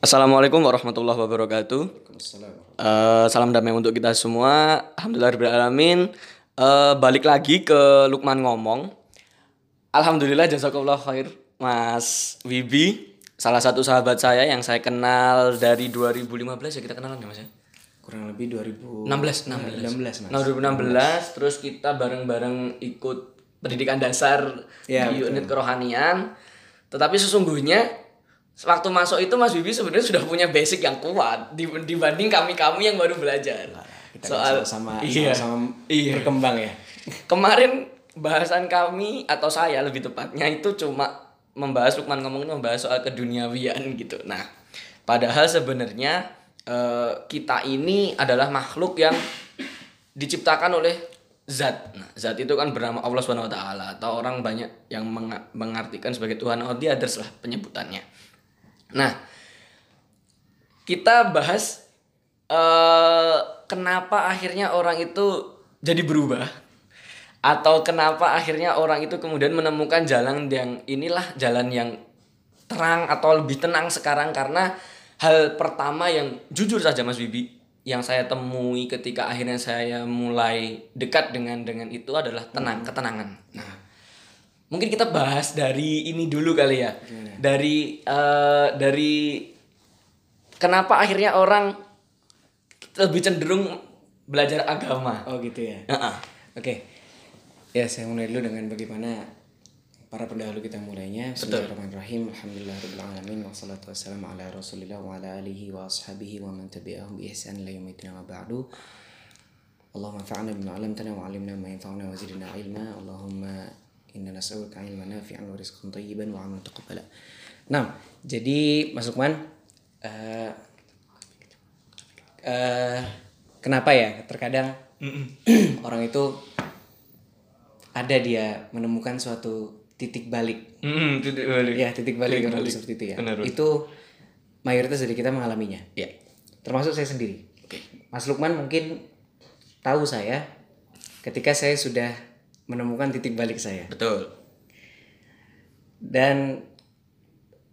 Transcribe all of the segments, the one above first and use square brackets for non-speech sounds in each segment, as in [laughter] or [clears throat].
Assalamualaikum warahmatullahi wabarakatuh. Eh, salam damai untuk kita semua. Alhamdulillahirobbilalamin. Eh, balik lagi ke Lukman ngomong. Alhamdulillah jazakallah khair Mas Wibi. Salah satu sahabat saya yang saya kenal dari 2015 ya kita kenalan ya Mas ya? kurang lebih 2000 16 16. 16 mas Nah, 2016 terus kita bareng-bareng ikut pendidikan dasar Ya, di unit kerohanian. Tetapi sesungguhnya waktu masuk itu Mas Bibi sebenarnya sudah punya basic yang kuat di- dibanding kami-kami yang baru belajar. kita Soal sama [laughs] iya. sama Iya. berkembang ya Kemarin bahasan kami atau saya lebih tepatnya itu cuma membahas Lukman ngomong membahas soal keduniawian gitu. Nah, padahal sebenarnya eh, kita ini adalah makhluk yang diciptakan oleh zat. Nah, zat itu kan bernama Allah Subhanahu wa taala atau orang banyak yang menga- mengartikan sebagai Tuhan or the others lah penyebutannya. Nah, kita bahas eh kenapa akhirnya orang itu jadi berubah atau kenapa akhirnya orang itu kemudian menemukan jalan yang inilah jalan yang terang atau lebih tenang sekarang karena hal pertama yang jujur saja Mas Bibi yang saya temui ketika akhirnya saya mulai dekat dengan dengan itu adalah tenang ketenangan. Nah, mungkin kita bahas dari ini dulu kali ya. Dari eh, dari kenapa akhirnya orang lebih cenderung belajar agama. oh gitu ya? Heeh. oke. Ya saya mulai dulu dengan bagaimana para pendahulu kita mulainya. Bismillahirrahmanirrahim. Alhamdulillahirrahmanirrahim Wassalatu wassalamu ala rasulillah wa ala alihi wa ashabihi wa man tabi'ahum bi ihsan ila yaumil wa ba'du. Allahumma fa'na bima 'allamtana wa 'allimna ma yanfa'una wa zidna ilma. Allahumma inna nas'aluka ilman nafi'an wa rizqan thayyiban wa 'amalan taqabbala Nah, jadi Mas Lukman eh eh, kenapa ya terkadang [clears throat] orang itu ada dia menemukan suatu titik balik Mm, titik balik. ya titik balik orang seperti itu ya Benar, benar. itu mayoritas dari kita mengalaminya Ya. termasuk saya sendiri Oke. Mas Lukman mungkin tahu saya ketika saya sudah menemukan titik balik saya Betul. dan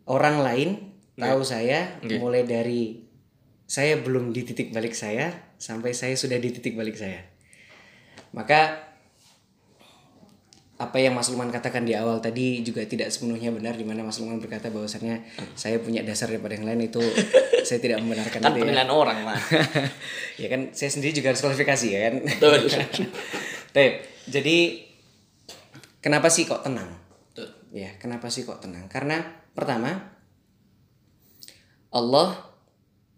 orang lain tahu saya Oke. mulai dari saya belum di titik balik saya sampai saya sudah di titik balik saya maka apa yang Mas Lukman katakan di awal tadi juga tidak sepenuhnya benar di mana Mas Lukman berkata bahwasannya saya punya dasar daripada yang lain itu [laughs] saya tidak membenarkan Kan itu ya. orang, Mas. [laughs] ya kan saya sendiri juga harus kualifikasi ya kan Betul. [laughs] Tep, jadi kenapa sih kok tenang? Betul. ya kenapa sih kok tenang? Karena pertama Allah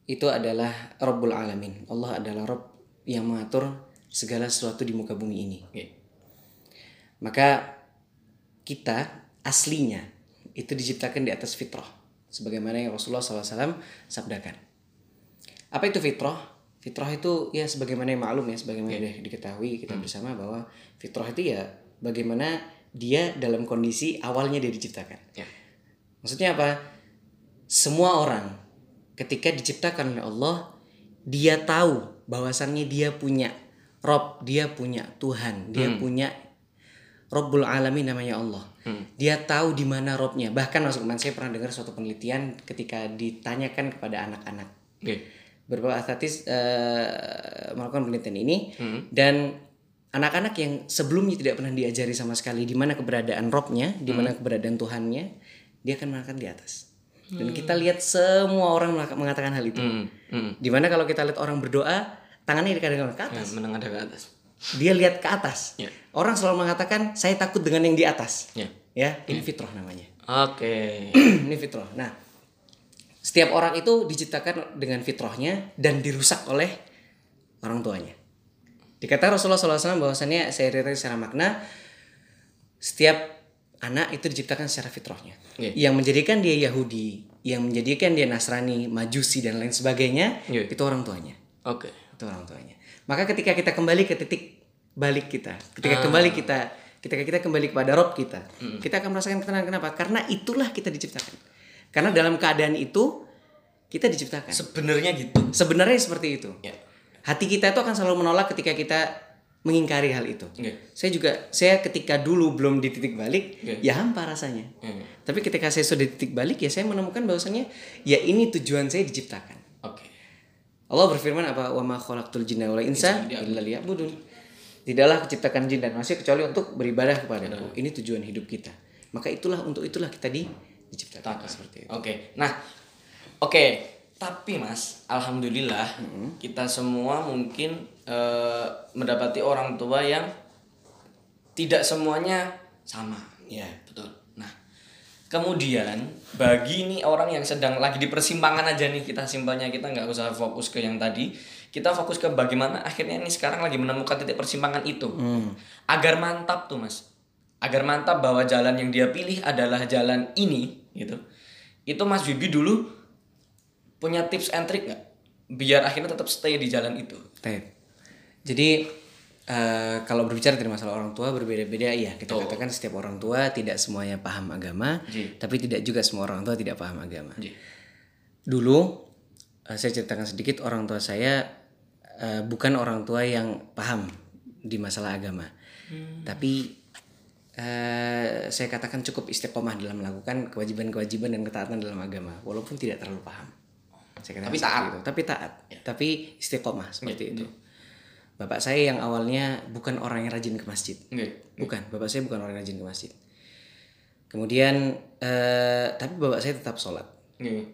itu adalah Rabbul Alamin. Allah adalah Rabb yang mengatur segala sesuatu di muka bumi ini. Oke. maka kita aslinya itu diciptakan di atas fitrah sebagaimana yang Rasulullah SAW sabdakan. Apa itu fitrah? Fitrah itu ya sebagaimana yang maklum ya sebagaimana sudah diketahui kita bersama bahwa fitrah itu ya bagaimana dia dalam kondisi awalnya dia diciptakan Ya. maksudnya apa semua orang ketika diciptakan oleh Allah dia tahu bahwasannya dia punya Rob dia punya Tuhan dia punya Robbul Alamin namanya Allah. Dia tahu di mana Robnya. Bahkan masuk saya pernah dengar suatu penelitian ketika ditanyakan kepada anak-anak. Oke. Beberapa artis eh, melakukan penelitian ini dan anak-anak yang sebelumnya tidak pernah diajari sama sekali di mana keberadaan Robnya, di mana keberadaan Tuhannya, dia akan mengatakan di atas. Dan kita lihat semua orang mengatakan hal itu. Hmm. Hmm. Di mana kalau kita lihat orang berdoa, tangannya kadang-kadang ke atas Ya, menengah ke atas. dia lihat ke atas. Ya. Orang selalu mengatakan saya takut dengan yang di atas. Ya. Ya, ini fitrah namanya. Oke. [clears throat] ini fitrah. Nah, setiap orang itu diciptakan dengan fitrahnya dan dirusak oleh orang tuanya. Dikatakan Rasulullah SAW bahwasannya saya riri secara makna setiap anak itu diciptakan secara fitrahnya. Iya. Yang menjadikan dia Yahudi, yang menjadikan dia Nasrani, Majusi dan lain sebagainya Iya. itu orang tuanya Oke. itu orang tuanya. Maka ketika kita kembali ke titik balik kita, Ah. ketika kembali kita, ketika kita kembali kepada Rob kita, Hmm. kita akan merasakan ketenangan. Kenapa? Karena itulah kita diciptakan. Karena dalam keadaan itu kita diciptakan. Sebenarnya gitu. Sebenarnya seperti itu. Ya. Hati kita itu akan selalu menolak ketika kita mengingkari hal itu. Oke. Saya juga saya ketika dulu belum di titik balik, Oke. ya hampa rasanya. Hmm. Tapi ketika saya sudah di titik balik ya saya menemukan bahwasannya ya ini tujuan saya diciptakan. Oke. Allah berfirman apa wa ma khalaqtul jinna wal insa illa liya'budun. Tidaklah kuciptakan jin dan manusia kecuali untuk beribadah kepadaku. Ini tujuan hidup kita. Maka itulah untuk itulah kita di diciptakan seperti itu. Oke. Nah, oke. Tapi Mas, alhamdulillah kita semua mungkin eh, mendapati orang tua yang tidak semuanya sama. Ya. Betul. Nah, kemudian bagi nih orang yang sedang lagi di persimpangan aja nih kita simpelnya kita nggak usah fokus ke yang tadi. Kita fokus ke bagaimana akhirnya nih sekarang lagi menemukan titik persimpangan itu. Agar mantap tuh Mas. Agar mantap bahwa jalan yang dia pilih adalah jalan ini gitu. Itu Mas Bibi dulu punya tips and trick nggak? Biar akhirnya tetap stay di jalan itu. Baik. Jadi eh, kalau berbicara dari masalah orang tua berbeda-beda ya kita katakan setiap orang tua tidak semuanya paham agama, Ji. tapi tidak juga semua orang tua tidak paham agama. Ji. Dulu eh, saya ceritakan sedikit orang tua saya eh, bukan orang tua yang paham di masalah agama, tapi eh, saya katakan cukup istiqomah dalam melakukan kewajiban-kewajiban dan ketaatan dalam agama, walaupun tidak terlalu paham. Tapi taat. itu. Tapi taat, tapi istiqomah seperti itu. Bapak saya yang awalnya bukan orang yang rajin ke masjid, Oke. bukan. Bapak saya bukan orang yang rajin ke masjid. Kemudian, eh, tapi bapak saya tetap sholat.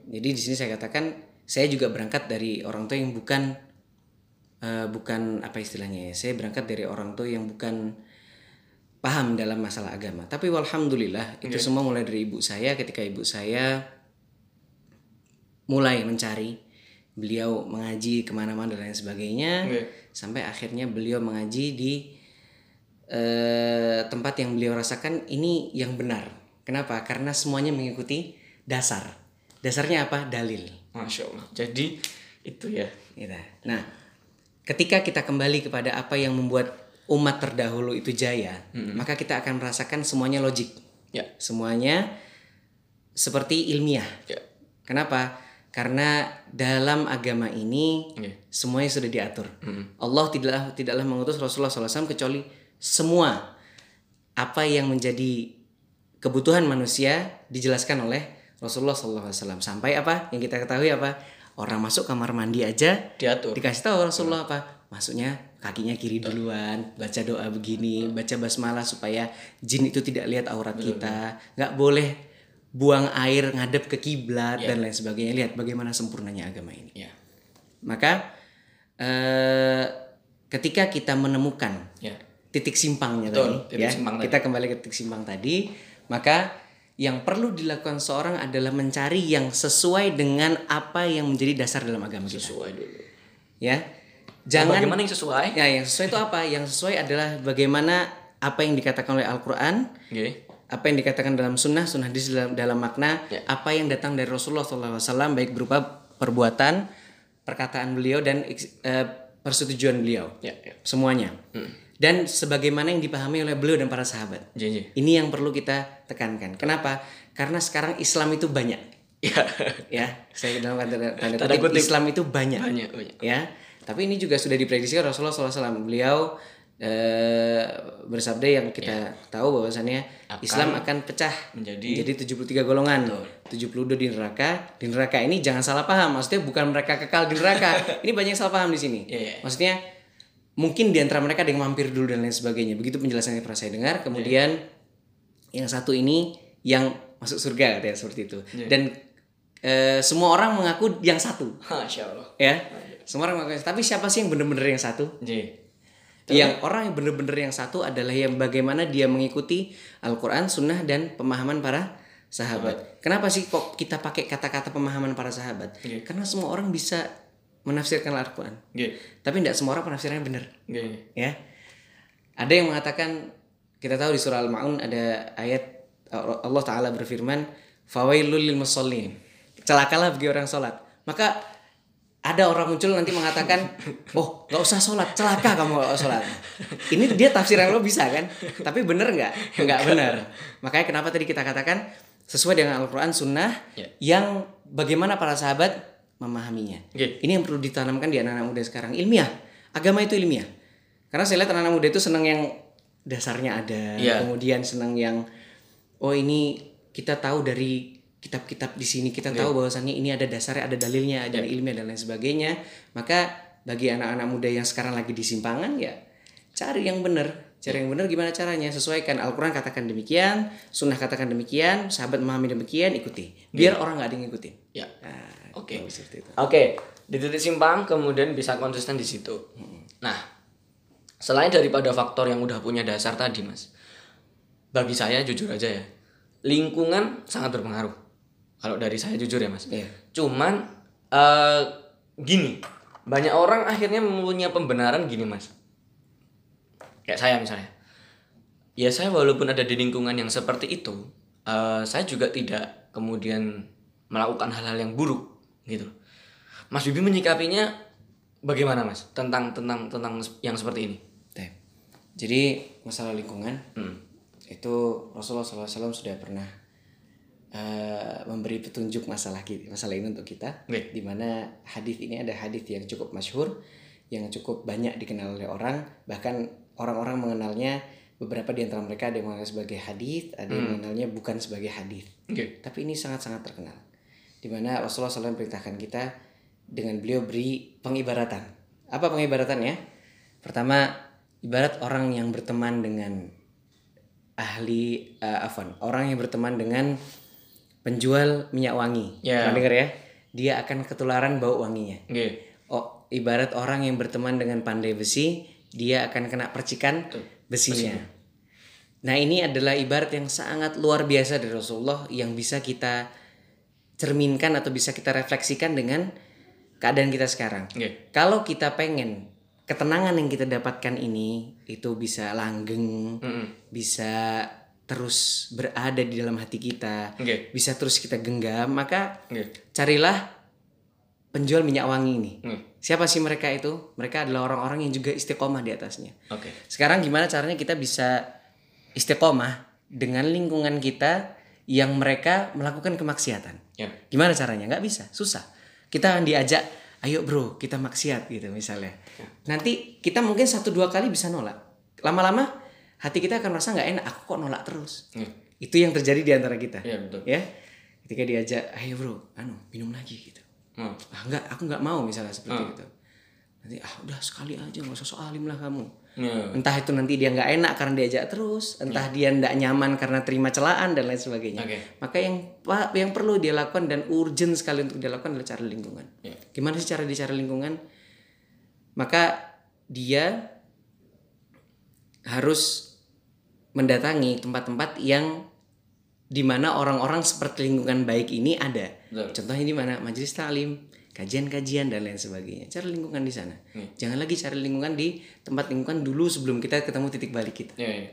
Jadi di sini saya katakan saya juga berangkat dari orang tua yang bukan eh, bukan apa istilahnya ya. Saya berangkat dari orang tua yang bukan paham dalam masalah agama. Tapi walhamdulillah itu semua mulai dari ibu saya ketika ibu saya mulai mencari beliau mengaji ke mana-mana dan lain sebagainya Oke. sampai akhirnya beliau mengaji di eh, tempat yang beliau rasakan ini yang benar. Kenapa? Karena semuanya mengikuti dasar. Dasarnya apa? Dalil. Masya Allah. Jadi itu ya. Gitu. Nah, ketika kita kembali kepada apa yang membuat umat terdahulu itu jaya, maka kita akan merasakan semuanya logik. Ya. Semuanya seperti ilmiah. Ya. Kenapa? Karena dalam agama ini Oke. semuanya sudah diatur. Allah tidaklah tidaklah mengutus Rasulullah SAW kecuali semua apa yang menjadi kebutuhan manusia dijelaskan oleh Rasulullah SAW. Sampai apa? Yang kita ketahui apa? Orang masuk kamar mandi aja Diatur. dikasih tahu Rasulullah apa? Masuknya kakinya kiri duluan, baca doa begini, baca basmalah supaya jin itu tidak lihat aurat kita, nggak boleh buang air ngadep ke kiblat dan lain sebagainya. Lihat bagaimana sempurnanya agama ini. Ya. Maka eh, ketika kita menemukan Ya. titik simpangnya Betul, tadi, titik ya, simpang tadi. kita kembali ke titik simpang tadi, maka yang perlu dilakukan seorang adalah mencari yang sesuai dengan apa yang menjadi dasar dalam agama kita. Sesuai dulu. Ya, jangan Bagaimana yang sesuai? Ya, yang sesuai itu apa? Yang sesuai adalah bagaimana apa yang dikatakan oleh Al-Qur'an, Oke. Apa yang dikatakan dalam sunnah, sunnah hadis dalam, dalam makna, Ya. apa yang datang dari Rasulullah SAW baik berupa perbuatan, perkataan beliau dan eh, persetujuan beliau. Ya. ya. Semuanya. Dan sebagaimana yang dipahami oleh beliau dan para sahabat. Janji. Ini yang perlu kita tekankan. Kenapa? Karena sekarang Islam itu banyak. Ya. [laughs] Ya, saya dalam tanda, tanda, Tanda kutip, kutip. Islam itu banyak Banyak, banyak. ya tapi ini juga sudah diprediksi Rasulullah SAW beliau eh, bersabda yang kita tahu bahwasannya Akan Islam akan pecah menjadi- menjadi 73 golongan. 72 di neraka. Di neraka ini jangan salah paham maksudnya bukan mereka kekal di neraka. [laughs] Ini banyak yang salah paham di sini. Iya, iya. maksudnya mungkin di antara mereka ada yang mampir dulu dan lain sebagainya. Begitu penjelasannya pernah saya dengar. Kemudian yang satu ini yang masuk surga katanya seperti itu. Dan eh, semua orang mengaku yang satu. Masya Allah. ya? Semua orang mengaku tapi siapa sih yang benar-benar yang satu Janji. yang orang yang benar-benar yang satu adalah yang bagaimana dia mengikuti Al-Quran, Sunnah dan pemahaman para sahabat. Kenapa sih kok kita pakai kata-kata pemahaman para sahabat? Iya. Karena semua orang bisa menafsirkan Al-Quran, Oke. tapi tidak semua orang penafsirannya benar, Oke. ya. Ada yang mengatakan kita tahu di surah Al-Maun ada ayat Allah Taala berfirman, "Fawailul lil musallin." Celakalah bagi orang sholat. Maka ada orang muncul nanti mengatakan, oh nggak usah sholat, celaka kamu kalau sholat. Ini dia tafsiran lo bisa kan? Tapi bener nggak? Nggak benar. Makanya kenapa tadi kita katakan sesuai dengan Al-Quran Sunnah Ya. yang bagaimana para sahabat memahaminya. Oke. Ini yang perlu ditanamkan di anak-anak muda sekarang. Ilmiah. Agama itu ilmiah. Karena saya lihat anak-anak muda itu senang yang dasarnya ada, Iya. kemudian senang yang oh ini kita tahu dari kitab-kitab di sini kita tahu bahwasannya ini ada dasarnya, ada dalilnya, ada ilmiah dan lain sebagainya. Maka bagi anak-anak muda yang sekarang lagi di simpangan ya cari yang benar. Cari yang benar gimana caranya? Sesuaikan Al-Qur'an katakan demikian, sunnah katakan demikian, sahabat memahami demikian, ikuti. Biar orang nggak ada yang ngikutin. Ya. Nah, Oke. Oke, di titik simpang kemudian bisa konsisten di situ. Nah, selain daripada faktor yang udah punya dasar tadi, Mas. Bagi saya jujur aja ya, lingkungan sangat berpengaruh. Kalau dari saya jujur ya, Mas. Iya. Cuman eh gini, banyak orang akhirnya mempunyai pembenaran gini, Mas. Kayak saya misalnya. Ya saya walaupun ada di lingkungan yang seperti itu, eh saya juga tidak kemudian melakukan hal-hal yang buruk gitu. Mas Bibi menyikapinya bagaimana, Mas? Tentang tentang tentang yang seperti ini. Jadi masalah lingkungan Hmm. itu Rasulullah SAW sudah pernah eh, memberi petunjuk masalah kita, masalah ini untuk kita. Oke. Di mana hadis ini ada hadis yang cukup masyhur, yang cukup banyak dikenal oleh orang, bahkan orang-orang mengenalnya beberapa di antara mereka ada yang mengenal sebagai hadis, ada yang mengenalnya bukan sebagai hadis. Oke. Tapi ini sangat-sangat terkenal. Di mana Rasulullah SAW perintahkan kita dengan beliau beri pengibaratan. Apa pengibaratannya? Pertama, ibarat orang yang berteman dengan ahli eh, afwan, orang yang berteman dengan penjual minyak wangi. Ya. Pernah dengar ya? Dia akan ketularan bau wanginya. Oke. Oh, ibarat orang yang berteman dengan pandai besi, dia akan kena percikan besinya. Nah, ini adalah ibarat yang sangat luar biasa dari Rasulullah yang bisa kita cerminkan atau bisa kita refleksikan dengan keadaan kita sekarang. Oke. Kalau kita pengen ketenangan yang kita dapatkan ini itu bisa langgeng, Mm-mm. bisa terus berada di dalam hati kita, Oke. bisa terus kita genggam, maka Oke. carilah penjual minyak wangi ini. Hmm. Siapa sih mereka itu? Mereka adalah orang-orang yang juga istiqomah di atasnya. Oke. Sekarang gimana caranya kita bisa istiqomah dengan lingkungan kita yang mereka melakukan kemaksiatan? Ya. Gimana caranya? Nggak bisa, susah. Kita diajak, ayo bro, kita maksiat gitu misalnya. Nanti kita mungkin satu dua kali bisa nolak. Lama-lama hati kita akan merasa nggak enak. Aku kok nolak terus. Hmm. Itu yang terjadi di antara kita. Iya, betul. Ya, ketika diajak, ayo bro, anu minum lagi gitu. Hmm. Ah enggak, aku nggak mau misalnya seperti Hmm. itu. Nanti ah udah sekali aja nggak usah so alim lah kamu. Ya. Entah itu nanti dia nggak enak karena diajak terus, entah dia nggak nyaman karena terima celaan dan lain sebagainya. Oke. Maka yang yang perlu dia lakukan dan urgent sekali untuk dia lakukan adalah cara lingkungan. Ya. Gimana sih cara di cara lingkungan? Maka dia harus mendatangi tempat-tempat yang di mana orang-orang seperti lingkungan baik ini ada. Betul. Contohnya di mana? Majelis taklim, kajian-kajian dan lain sebagainya. Cari lingkungan di sana. Jangan lagi cari lingkungan di tempat lingkungan dulu sebelum kita ketemu titik balik kita. Ya, ya.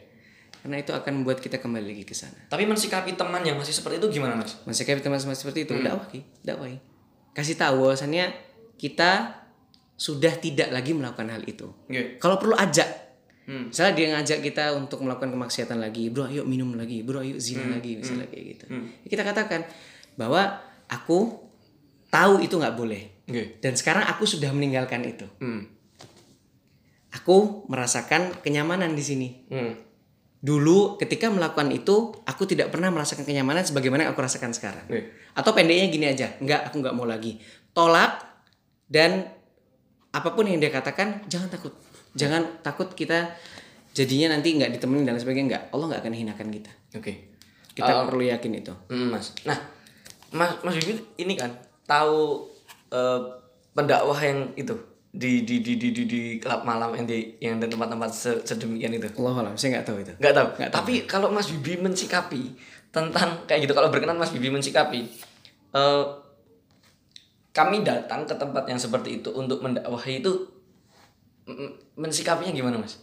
Karena itu akan membuat kita kembali lagi ke sana. Tapi mensikapi teman yang masih seperti itu gimana, Mas? Masih kayak teman-teman seperti itu, dakwahi, dakwahi. Kasih tahu bahwasannya kita sudah tidak lagi melakukan hal itu. Oke. Kalau perlu ajak. Hmm. Misalnya dia ngajak kita untuk melakukan kemaksiatan lagi, bro ayo minum lagi, bro ayo zina Hmm. lagi, misalnya kayak gitu. Ya Kita katakan bahwa aku tahu itu nggak boleh. Oke. Dan sekarang aku sudah meninggalkan itu. Hmm. Aku merasakan kenyamanan di sini. Hmm. Dulu ketika melakukan itu, aku tidak pernah merasakan kenyamanan sebagaimana yang aku rasakan sekarang. Oke. Atau pendeknya gini aja, enggak aku nggak mau lagi. Tolak dan apa pun yang dia katakan jangan takut. Jangan takut kita jadinya nanti nggak ditemenin dan sebagainya enggak. Allah nggak akan hinakan kita. Oke. Kita perlu yakin itu. Hmm, Mas. Nah, Mas Mas Bibit ini kan tahu eh, pendakwah yang itu di di di di di, di klub malam yang di yang di tempat-tempat se- sedemikian itu. Allah alam, saya nggak tahu itu. Nggak tahu. Nggak tahu. Tapi kalau Mas Bibi mensikapi tentang kayak gitu, kalau berkenan Mas Bibi mensikapi, eh, kami datang ke tempat yang seperti itu untuk mendakwahi itu mm, mensikapinya gimana Mas?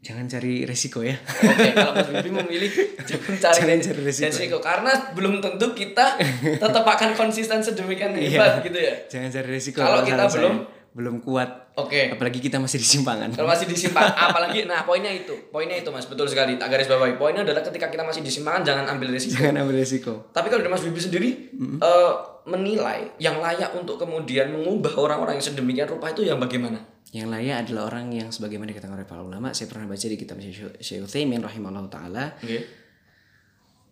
Jangan cari resiko ya. Oke, kalau Mas Bibi memilih [laughs] jangan cari, Jangan cari resiko. resiko. karena belum tentu kita tetap akan konsisten sedemikian [laughs] hebat gitu ya. Jangan cari resiko. Kalau kita belum saya. belum kuat. Oke. Apalagi kita masih di simpangan. Kalau masih disimpan, [laughs] apalagi nah poinnya itu, poinnya itu mas, betul sekali. Tak garis bawahi. Poinnya adalah ketika kita masih disimpangan jangan ambil risiko. Jangan ambil resiko. Tapi kalau dari Mas Bibi sendiri eh, menilai yang layak untuk kemudian mengubah orang-orang yang sedemikian rupa itu yang bagaimana? Yang layak adalah orang yang sebagaimana dikatakan oleh para ulama, saya pernah baca di kitab Syekh Utsaimin rahimahullah taala, Oke.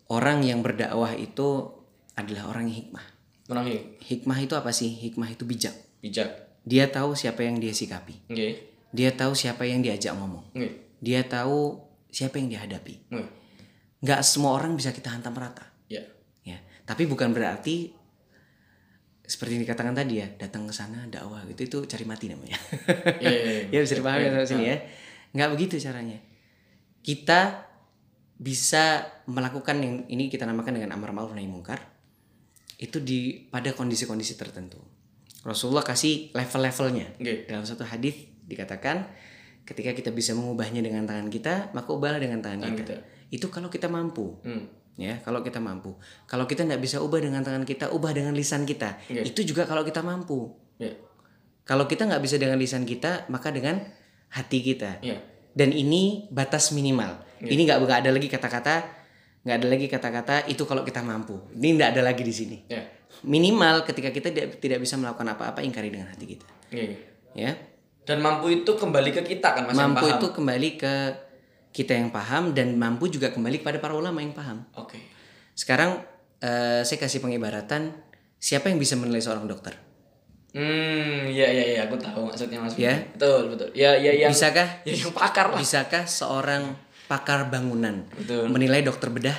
orang yang berdakwah itu adalah orang yang hikmah. Menangi. Hikmah itu apa sih? Hikmah itu bijak. Bijak. Dia tahu siapa yang dia sikapi. Oke. Dia tahu siapa yang diajak ngomong. Oke. Dia tahu siapa yang dihadapi. Oke. Nggak semua orang bisa kita hantam rata. Ya. Ya, tapi bukan berarti seperti yang dikatakan tadi ya, datang ke sana dakwah gitu itu cari mati namanya. [laughs] Iya, iya, iya. ya bisa dipahami sampai sini ya. Nggak begitu caranya. Kita bisa melakukan yang ini kita namakan dengan amar ma'ruf nahi mungkar itu di pada kondisi-kondisi tertentu. Rasulullah kasih level-levelnya. Oke. Dalam satu hadis dikatakan ketika kita bisa mengubahnya dengan tangan kita, maka ubahlah dengan tangan, Tangan kita. kita. Itu kalau kita mampu. Hmm. Ya, kalau kita mampu. Kalau kita nggak bisa ubah dengan tangan kita, ubah dengan lisan kita. Oke. Itu juga kalau kita mampu. Ya. Kalau kita nggak bisa dengan lisan kita, maka dengan hati kita. Ya. Dan ini batas minimal. Ini nggak nggak ada lagi kata-kata, nggak ada lagi kata-kata itu kalau kita mampu. Ini nggak ada lagi di sini. Ya. Minimal ketika kita tidak, tidak bisa melakukan apa-apa, ingkari dengan hati kita. Oke. Ya, Dan mampu itu kembali ke kita kan Mas yang mampu paham? itu kembali ke kita yang paham dan mampu juga kembali kepada para ulama yang paham. Oke. Sekarang eh, saya kasih pengibaratan siapa yang bisa menilai seorang dokter? Hmm, iya iya iya, aku tahu maksudnya Mas. Ya. Betul, betul. Ya, ya yang Bisakah ya, yang pakar lah. bisakah seorang pakar bangunan Betul. menilai dokter bedah?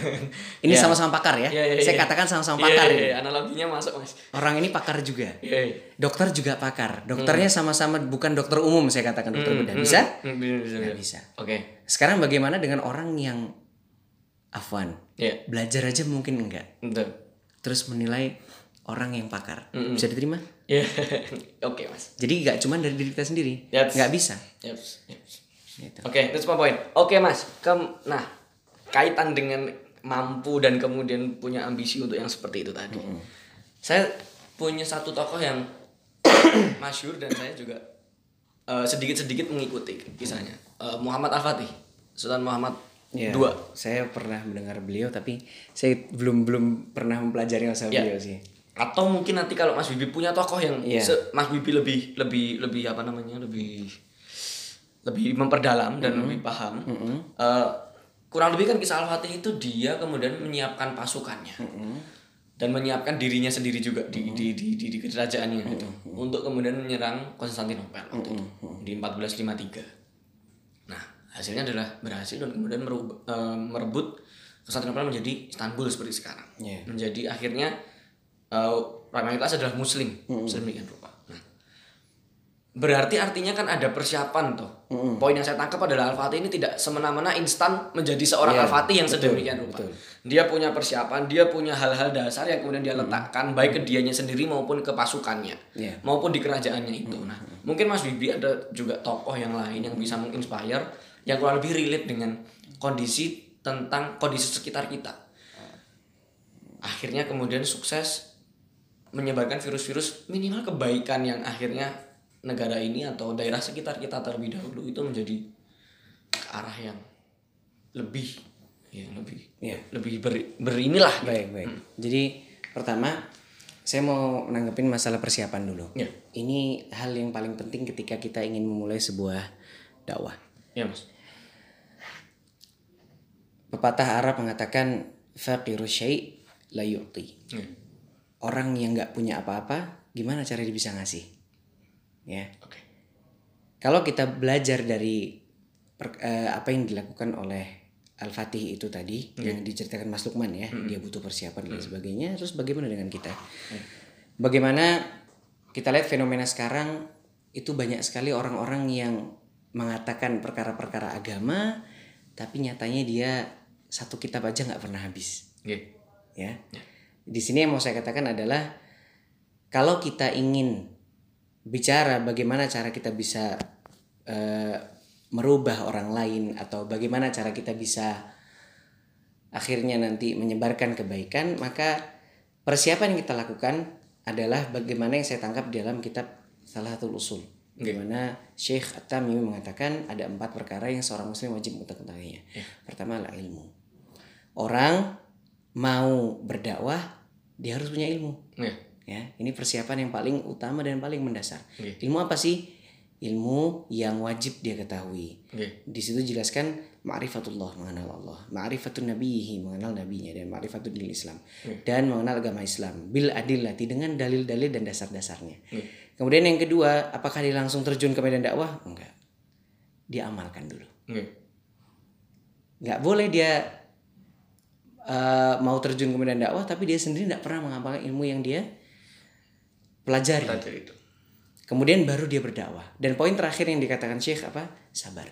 [laughs] Ini Ya. sama-sama pakar ya. Iya, iya, saya iya. katakan sama-sama Iya, pakar. ini. iya, analoginya masuk, Mas. Orang ini pakar juga. Iya. iya. Dokter juga pakar. Dokternya sama-sama bukan dokter umum saya katakan dokter bedah. Bisa? Hmm, bisa, bisa, Nggak bisa. bisa. Oke. Sekarang bagaimana dengan orang yang afwan? Iya. Belajar aja mungkin enggak. Betul. Terus menilai orang yang pakar. Bisa diterima? Iya. [laughs] Oke, Mas. Jadi nggak cuma dari diri kita sendiri. Yes. Nggak bisa. Gitu. Oke, itu semua poin. Oke, Mas. Kem nah, kaitan dengan mampu dan kemudian punya ambisi untuk yang seperti itu tadi. Saya punya satu tokoh yang [coughs] masyur dan saya juga eh, sedikit-sedikit mengikuti kisahnya. Eh, Muhammad Al-Fatih. Sultan Muhammad Ya, dua. Saya pernah mendengar beliau tapi saya belum belum pernah mempelajari masa Ya. beliau sih. Atau mungkin nanti kalau Mas Bibi punya tokoh yang Iya. se- Mas Bibi lebih lebih lebih apa namanya? lebih lebih memperdalam dan lebih paham. Eh, kurang lebih kan kisah Al-Fatih itu dia kemudian menyiapkan pasukannya. Dan menyiapkan dirinya sendiri juga di di di di, di kerajaannya gitu. untuk kemudian menyerang Konstantinopel waktu itu di 1453. Nah, hasilnya adalah berhasil dan kemudian merubah- eh, merebut Konstantinopel menjadi Istanbul seperti sekarang. Iya. Menjadi akhirnya eh, mayoritas adalah muslim, sedemikian rupa. Berarti artinya kan ada persiapan toh. Poin yang saya tangkap adalah Al-Fatih ini tidak semena-mena instan menjadi seorang Iya, Al-Fatih yang betul, sedemikian rupa. betul. Dia punya persiapan, dia punya hal-hal dasar yang kemudian dia letakkan baik ke dianya sendiri maupun ke pasukannya, Iya. maupun di kerajaannya itu. Nah, mungkin Mas Bibi ada juga tokoh yang lain yang bisa menginspire yang kurang lebih relate dengan kondisi tentang kondisi sekitar kita. Akhirnya kemudian sukses menyebarkan virus-virus minimal kebaikan yang akhirnya negara ini atau daerah sekitar kita terlebih dahulu itu menjadi ke arah yang lebih ya lebih Iya. lebih ber, berinilah gitu. Baik, baik. Jadi pertama saya mau menanggapin masalah persiapan dulu. Ya. Ini hal yang paling penting ketika kita ingin memulai sebuah dakwah. ya mas Pepatah Arab mengatakan faqiru syai' la yu'ti. Ya. Orang yang nggak punya apa-apa, gimana cara dia bisa ngasih? Ya. oke Kalau kita belajar dari per- eh, apa yang dilakukan oleh Al-Fatih itu tadi yang diceritakan Mas Lukman ya, dia butuh persiapan dan sebagainya. Terus bagaimana dengan kita? Bagaimana kita lihat fenomena sekarang itu banyak sekali orang-orang yang mengatakan perkara-perkara agama, tapi nyatanya dia satu kitab aja nggak pernah habis Oke. ya. Di sini yang mau saya katakan adalah kalau kita ingin bicara bagaimana cara kita bisa eh, merubah orang lain atau bagaimana cara kita bisa akhirnya nanti menyebarkan kebaikan, maka persiapan yang kita lakukan adalah bagaimana yang saya tangkap di dalam kitab salah satu usul di mana Syekh At-Tamimi mengatakan ada empat perkara yang seorang muslim wajib untuk mengetahuinya. Pertama adalah ilmu. Orang mau berdakwah dia harus punya ilmu. Ya. Ya, ini persiapan yang paling utama dan paling mendasar. Oke. Ilmu apa sih? Ilmu yang wajib dia ketahui. Oke. Di situ jelaskan ma'rifatullah mengenal Allah, ma'rifatun nabihi mengenal nabinya dan ma'rifatul dinil Islam dan mengenal agama Islam bil adillati dengan dalil-dalil dan dasar-dasarnya. Kemudian yang kedua, apakah dia langsung terjun ke medan dakwah? Enggak. Dia amalkan dulu. Nggak boleh dia eh, mau terjun ke medan dakwah tapi dia sendiri tidak pernah mengamalkan ilmu yang dia pelajari. Belajar itu. Kemudian baru dia berdakwah. Dan poin terakhir yang dikatakan Syekh apa? Sabar.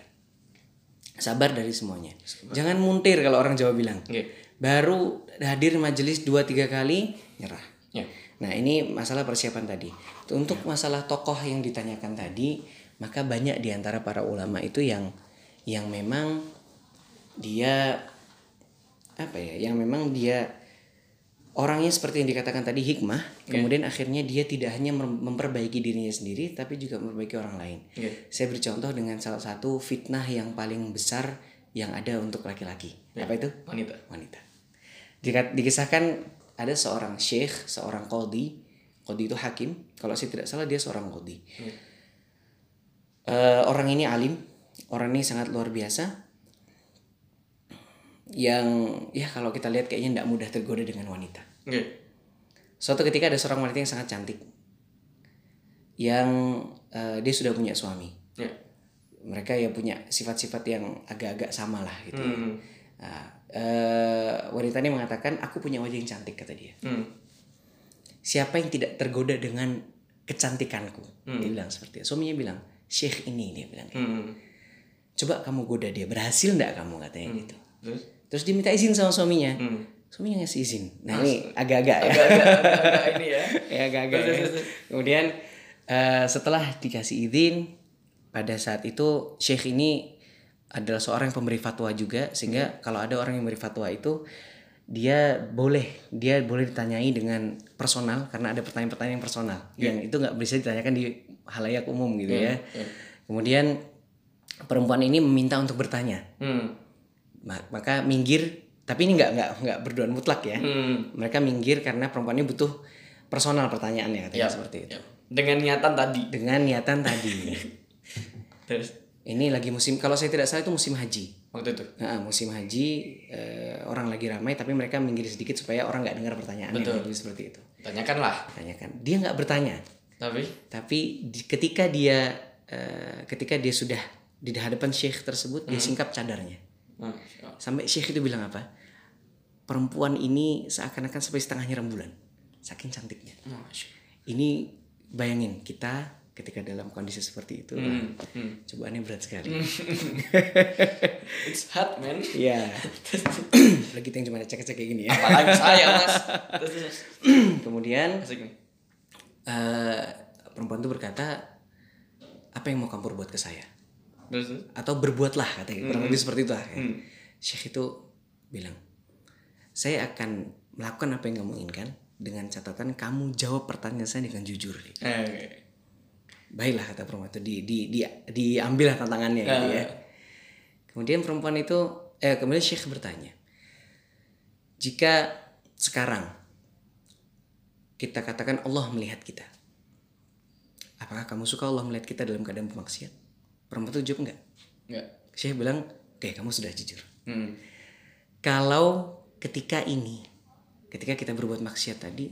Sabar dari semuanya. Jangan muntir kalau orang Jawa bilang. Oke. Baru hadir majelis dua tiga kali nyerah. Ya. Nah ini masalah persiapan tadi. Untuk masalah tokoh yang ditanyakan tadi, maka banyak di antara para ulama itu yang yang memang dia apa ya? Yang memang dia orangnya seperti yang dikatakan tadi hikmah. Kemudian akhirnya dia tidak hanya mem- memperbaiki dirinya sendiri, tapi juga memperbaiki orang lain. Oke. Saya bercontoh dengan salah satu fitnah yang paling besar yang ada untuk laki-laki. Apa itu? Wanita. wanita. Jika dikisahkan ada seorang syekh, seorang qadhi, qadhi itu hakim. Kalau saya tidak salah dia seorang qadhi. Eh, orang ini alim, orang ini sangat luar biasa. Yang ya kalau kita lihat kayaknya tidak mudah tergoda dengan wanita. Oke. Suatu ketika ada seorang wanita yang sangat cantik, yang eh, dia sudah punya suami. Ya. Mereka ya punya sifat-sifat yang agak-agak sama lah gitu. ya. Hmm. Nah, eh, wanita ini mengatakan aku punya wajah yang cantik kata dia. Hmm. Siapa yang tidak tergoda dengan kecantikanku? Hmm. Dia bilang seperti itu. Suaminya bilang, Syekh ini dia bilang. Hmm. Coba kamu goda dia, berhasil enggak kamu katanya gitu. Terus? Terus dia minta izin sama suaminya. Hmm. Suaminya ngasih izin. Nah ini agak-agak ya. Agak-agak ini ya. [laughs] ya agak-agak ya. Kemudian eh, setelah dikasih izin, pada saat itu Syekh ini adalah seorang yang pemberi fatwa juga sehingga kalau ada orang yang memberi fatwa itu dia boleh dia boleh ditanyai dengan personal karena ada pertanyaan-pertanyaan yang personal yang itu nggak bisa ditanyakan di halayak umum gitu ya. Kemudian perempuan ini meminta untuk bertanya. Hmm. Ma- Maka minggir tapi ini nggak nggak nggak berdoa mutlak ya. Hmm. Mereka minggir karena perempuan ini butuh personal pertanyaannya katanya Ya. seperti itu. Ya. Dengan niatan tadi. Dengan niatan tadi. [laughs] Terus ini lagi musim kalau saya tidak salah itu musim haji. waktu itu. Nah, musim haji eh, orang lagi ramai tapi mereka minggir sedikit supaya orang nggak dengar pertanyaannya Betul. Jadi seperti itu. Tanyakanlah. Tanyakan. Dia nggak bertanya, Tapi tapi di- ketika dia eh, ketika dia sudah di hadapan syekh tersebut dia singkap cadarnya. Hmm. Sampai syekh itu bilang apa? Perempuan ini seakan-akan sampai setengahnya rembulan. Saking cantiknya. Ini bayangin kita ketika dalam kondisi seperti itu, Hmm. Hmm. cobaannya berat sekali. [laughs] It's hot man. Iya. [laughs] Lagi kita yang cuma cek-cek kayak gini ya. Apalagi saya mas. [laughs] Kemudian eh, perempuan itu berkata, apa yang mau kamu perbuat ke saya? Terus. Atau berbuatlah katanya. Kurang lebih seperti itu lah. ya. Hmm. Syekh itu bilang, saya akan melakukan apa yang kamu inginkan dengan catatan kamu jawab pertanyaan saya dengan jujur. Eh, oke. Baiklah kata perempuan itu di di di diambillah tantangannya gitu ya. Kemudian perempuan itu eh kemudian Syekh bertanya, jika sekarang kita katakan Allah melihat kita, apakah kamu suka Allah melihat kita dalam keadaan bermaksiat? Perempuan itu jawab enggak. Enggak. Syekh bilang, oke kamu sudah jujur. Hmm. Kalau ketika ini, ketika kita berbuat maksiat tadi,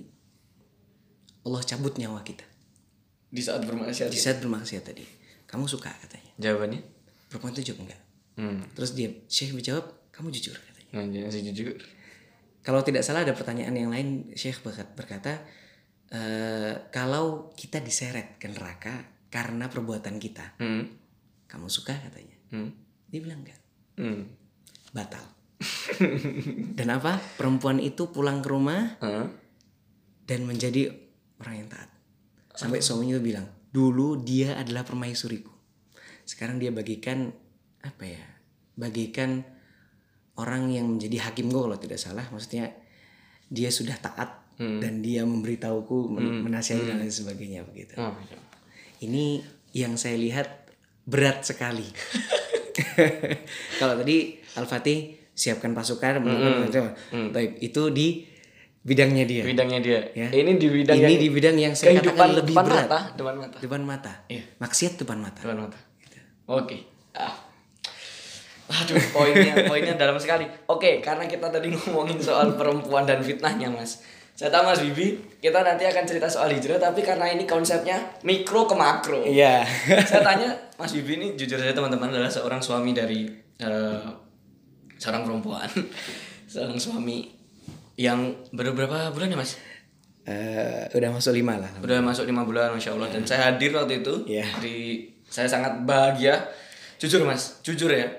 Allah cabut nyawa kita Di saat bermaksiat. di saat bermaksiat tadi. Kamu suka katanya. Jawabannya? Perempuan itu jawab enggak. Hmm. Terus dia Syekh menjawab, kamu jujur katanya. Nah, jangan sih jujur. Kalau tidak salah ada pertanyaan yang lain Syekh berkat- berkata, "Eh, kalau kita diseret ke neraka karena perbuatan kita, Hmm. Kamu suka katanya. Hmm. Dia bilang enggak, Hmm. batal. [laughs] Dan apa? Perempuan itu pulang ke rumah Hah? dan menjadi orang yang taat. Sampai suaminya itu bilang, dulu dia adalah permaisuriku. Sekarang dia bagikan apa ya? Bagikan orang yang menjadi hakim gue kalau tidak salah. Maksudnya dia sudah taat dan dia memberitahuku, men- menasihati dan lain sebagainya begitu. Oh, ini yang saya lihat berat sekali. [laughs] Kalau tadi Al-Fatih siapkan pasukan, hmm. itu di bidangnya dia. Bidangnya dia. Ya. Ini di bidang Ini yang di bidang yang saya katakan lebih depan berat. mata, depan mata. Depan mata. Iya. Maksiat depan mata. Depan mata. Oke. Ah. Aduh, poinnya poinnya dalam sekali. Oke, karena kita tadi [laughs] ngomongin soal perempuan dan fitnahnya, Mas. Saya tahu Mas Bibi, kita nanti akan cerita soal hijrah, tapi karena ini konsepnya mikro ke makro. Iya. [laughs] saya tanya [laughs] Mas Bibi ini jujur saja teman-teman adalah seorang suami dari eh, seorang perempuan, [laughs] seorang suami yang baru berapa bulan ya Mas? Eh, udah masuk lima lah. Udah masuk lima bulan, masya Allah. Dan saya hadir waktu itu. Iya. Di saya sangat bahagia. Jujur mas, jujur ya.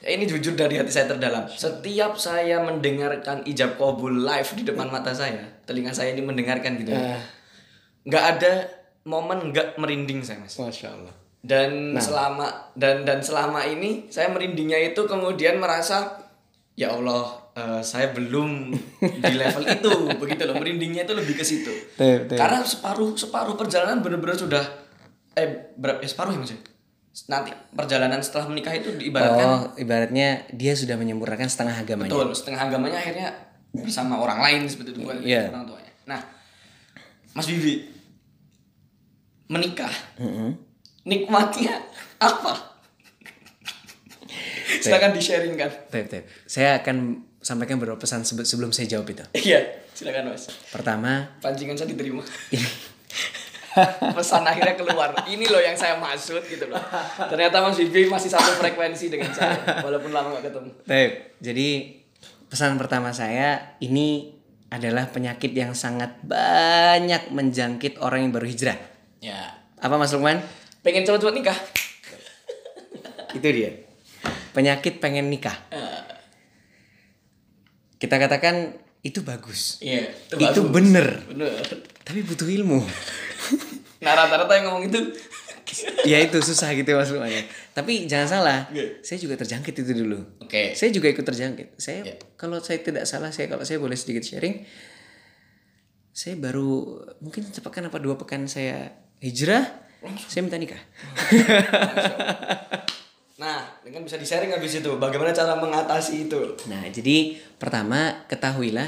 Ini jujur dari hati saya terdalam. Setiap saya mendengarkan ijab kabul live di depan mata saya, telinga saya ini mendengarkan gitu. ya. Ah. Nggak ada momen nggak merinding saya mas. Masya Allah. Dan selama dan dan selama ini saya merindingnya itu kemudian merasa ya Allah eh, saya belum di level itu [laughs] begitu loh merindingnya itu lebih ke situ. Karena separuh separuh perjalanan benar-benar sudah eh berapa eh, separuh ya mas ya? Nanti perjalanan setelah menikah itu diibaratkan Oh, ibaratnya dia sudah menyempurnakan setengah agamanya. betul setengah agamanya akhirnya bersama orang lain seperti itu bukan Iya. orang tuanya. Nah, Mas Bibi menikah Mm-mm. nikmatnya apa? silakan di sharing kan. Tep, tep. Saya akan sampaikan beberapa pesan sebe- sebelum saya jawab itu. Iya, silakan mas. Pertama, Pancingan saya diterima. [laughs] Pesan akhirnya keluar. Ini loh yang saya maksud gitu loh. Ternyata Mas Bibi masih satu frekuensi dengan saya, walaupun lama gak ketemu. Tep. Jadi pesan pertama saya ini adalah penyakit yang sangat banyak menjangkit orang yang baru hijrah. Ya. Apa Mas Lukman? Pengen cepet-cepet nikah? Itu dia. Penyakit pengen nikah. Kita katakan itu bagus. Iya. Itu bagus. bener. Bener. Tapi butuh ilmu. Nah rata-rata yang ngomong itu. ya itu susah gitu Mas Lukman ya. Tapi jangan salah, Oke. saya juga terjangkit itu dulu. Oke. Saya juga ikut terjangkit. Saya Ya. kalau saya tidak salah, saya kalau saya boleh sedikit sharing, saya baru mungkin sepekan apa dua pekan saya hijrah, saya minta nikah. Nah, dengan bisa di-sharing habis itu. Bagaimana cara mengatasi itu? Nah, jadi pertama ketahuilah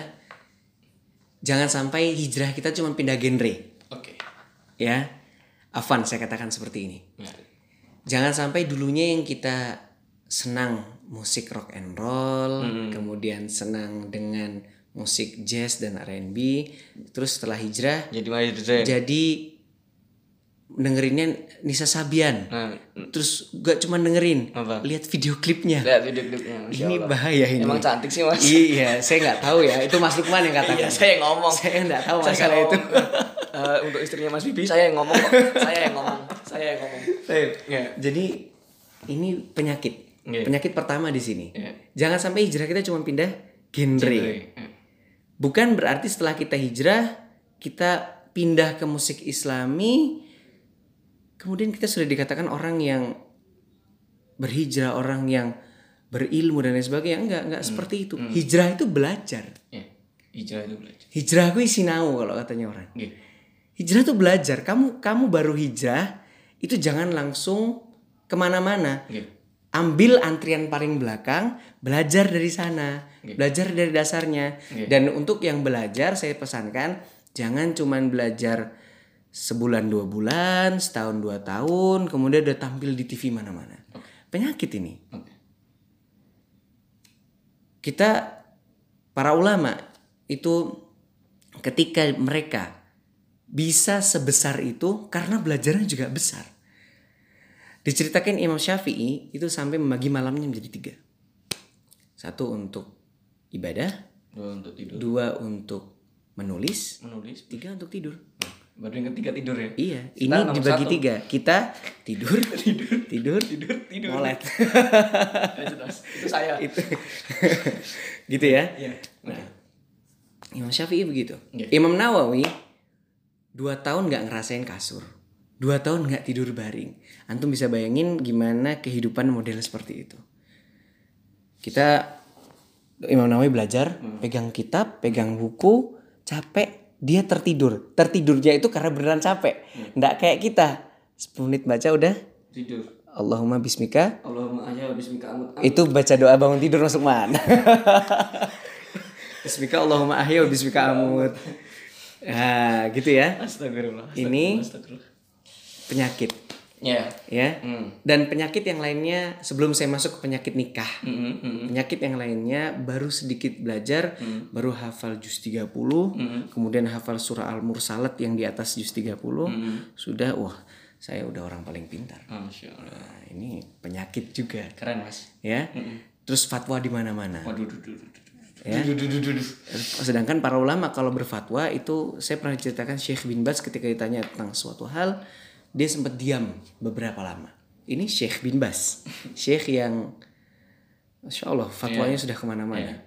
jangan sampai hijrah kita cuma pindah genre, Oke. ya. Afan saya katakan seperti ini. Nah, Jangan sampai dulunya yang kita senang musik rock and roll, kemudian senang dengan musik jazz dan R&B, terus setelah hijrah Jadi desain. jadi dengerinnya Nisa Sabian. Nah, Terus gak cuma dengerin, Apa? lihat video klipnya. lihat video klipnya. Ini Allah. bahaya ini. Emang cantik sih mas. Iya, saya nggak tahu ya. Itu Mas Lukman yang katakan. Iya, saya yang ngomong. Saya nggak tahu Saya masalah nggak itu. Eh, untuk istrinya Mas Bibi saya yang ngomong kok. [laughs] saya yang ngomong. Saya yang ngomong. Iya. Jadi ini penyakit. Iya. Penyakit pertama di sini. Iya. Jangan sampai hijrah kita cuma pindah genre. Iya. Bukan berarti setelah kita hijrah kita pindah ke musik Islami kemudian kita sudah dikatakan orang yang berhijrah, orang yang berilmu dan lain sebagainya. Enggak, enggak seperti itu. Hijrah itu belajar. Iya. Hijrah itu belajar. Hijrah itu sinau kalau katanya orang. Iya. Hijrah tuh belajar. Kamu kamu baru hijrah itu jangan langsung ke mana-mana. Iya. Ambil antrian paling belakang, belajar dari sana, belajar dari dasarnya. Iya. Dan untuk yang belajar saya pesankan jangan cuman belajar sebulan dua bulan, setahun dua tahun, kemudian udah tampil di TV mana-mana. Penyakit ini. Oke. Kita para ulama itu ketika mereka bisa sebesar itu karena belajarnya juga besar. Diceritakan Imam Syafi'i itu sampai membagi malamnya menjadi tiga. Satu untuk ibadah, Dua untuk tidur. dua untuk menulis, Menulis. tiga untuk tidur. Baru yang ketiga tidur ya. Iya, ini dibagi satu. tiga. Kita tidur, [laughs] tidur, tidur, Tidur, tidur. molet. [laughs] Ya. Itu saya. itu, [laughs] gitu ya. Iya. Nah, Imam Syafi'i begitu. Iya. Imam Nawawi dua tahun nggak ngerasain kasur, dua tahun nggak tidur baring. Antum bisa bayangin gimana kehidupan model seperti itu. Kita Imam Nawawi belajar, pegang kitab, pegang buku, capek, dia tertidur. Tertidurnya itu karena beneran capek, nggak kayak kita 10 menit baca udah Tidur. Allahumma bismika Allahumma ayya bismika amut. itu baca doa bangun tidur masuk mana [laughs] bismika Allahumma ahya bismika amut [laughs] nah gitu ya Astagfirullah. Ini- Astagfirullah. Penyakit Ya. ya Hmm. dan penyakit yang lainnya sebelum saya masuk ke penyakit nikah Mm, mm, penyakit yang lainnya baru sedikit belajar Hmm. baru hafal juz 30 kemudian hafal surah al-mursalat yang di atas juz 30 Hmm. sudah wah saya udah orang paling pintar nah, ini penyakit juga Keren mas. ya terus fatwa di mana-mana Waduh, duh, duh, duh, duh. Ya. Sedangkan para ulama kalau berfatwa itu saya pernah ceritakan Syekh bin Baz ketika ditanya tentang suatu hal dia sempat diam beberapa lama ini Syekh bin Baz [laughs] Syekh yang Masya Allah fatwanya sudah ke mana-mana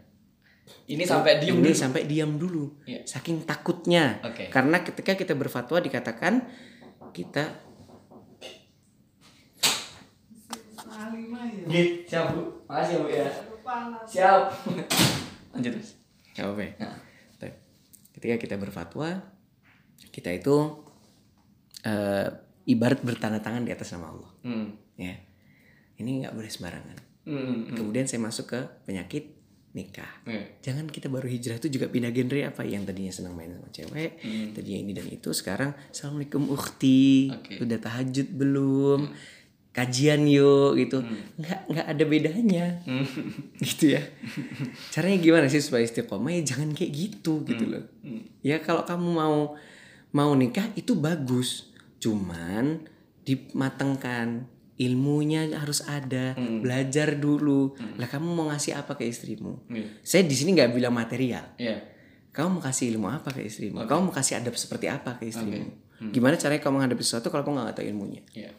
Ini sampai ini dulu. sampai diam dulu Iya. saking takutnya Oke. karena ketika kita berfatwa dikatakan kita Gih, siap bu. Makasih ya bu ya. Siap. [laughs] Lanjut mas. Gak apa-apa ya? Nah. Ketika kita berfatwa, kita itu eh, ibarat bertanda tangan di atas nama Allah. Hmm. Ya, ini nggak boleh sembarangan. Hmm. Kemudian saya masuk ke penyakit nikah. Iya. Jangan kita baru hijrah itu juga pindah genre apa yang tadinya senang main sama cewek, tadinya ini dan itu sekarang assalamualaikum ukhti, Oke. udah tahajud belum, kajian yuk gitu, nggak nggak ada bedanya, [laughs] gitu ya. Caranya gimana sih supaya istiqomah ya jangan kayak gitu gitu loh. Ya kalau kamu mau mau nikah itu bagus, cuman dimatengkan ilmunya harus ada, belajar dulu. Lah kamu mau ngasih apa ke istrimu? Iya. Saya di sini nggak bilang material. Iya. Kamu mau kasih ilmu apa ke istrimu? Kamu mau kasih adab seperti apa ke istrimu? Gimana caranya kamu menghadapi sesuatu kalau kamu nggak tahu ilmunya? Iya.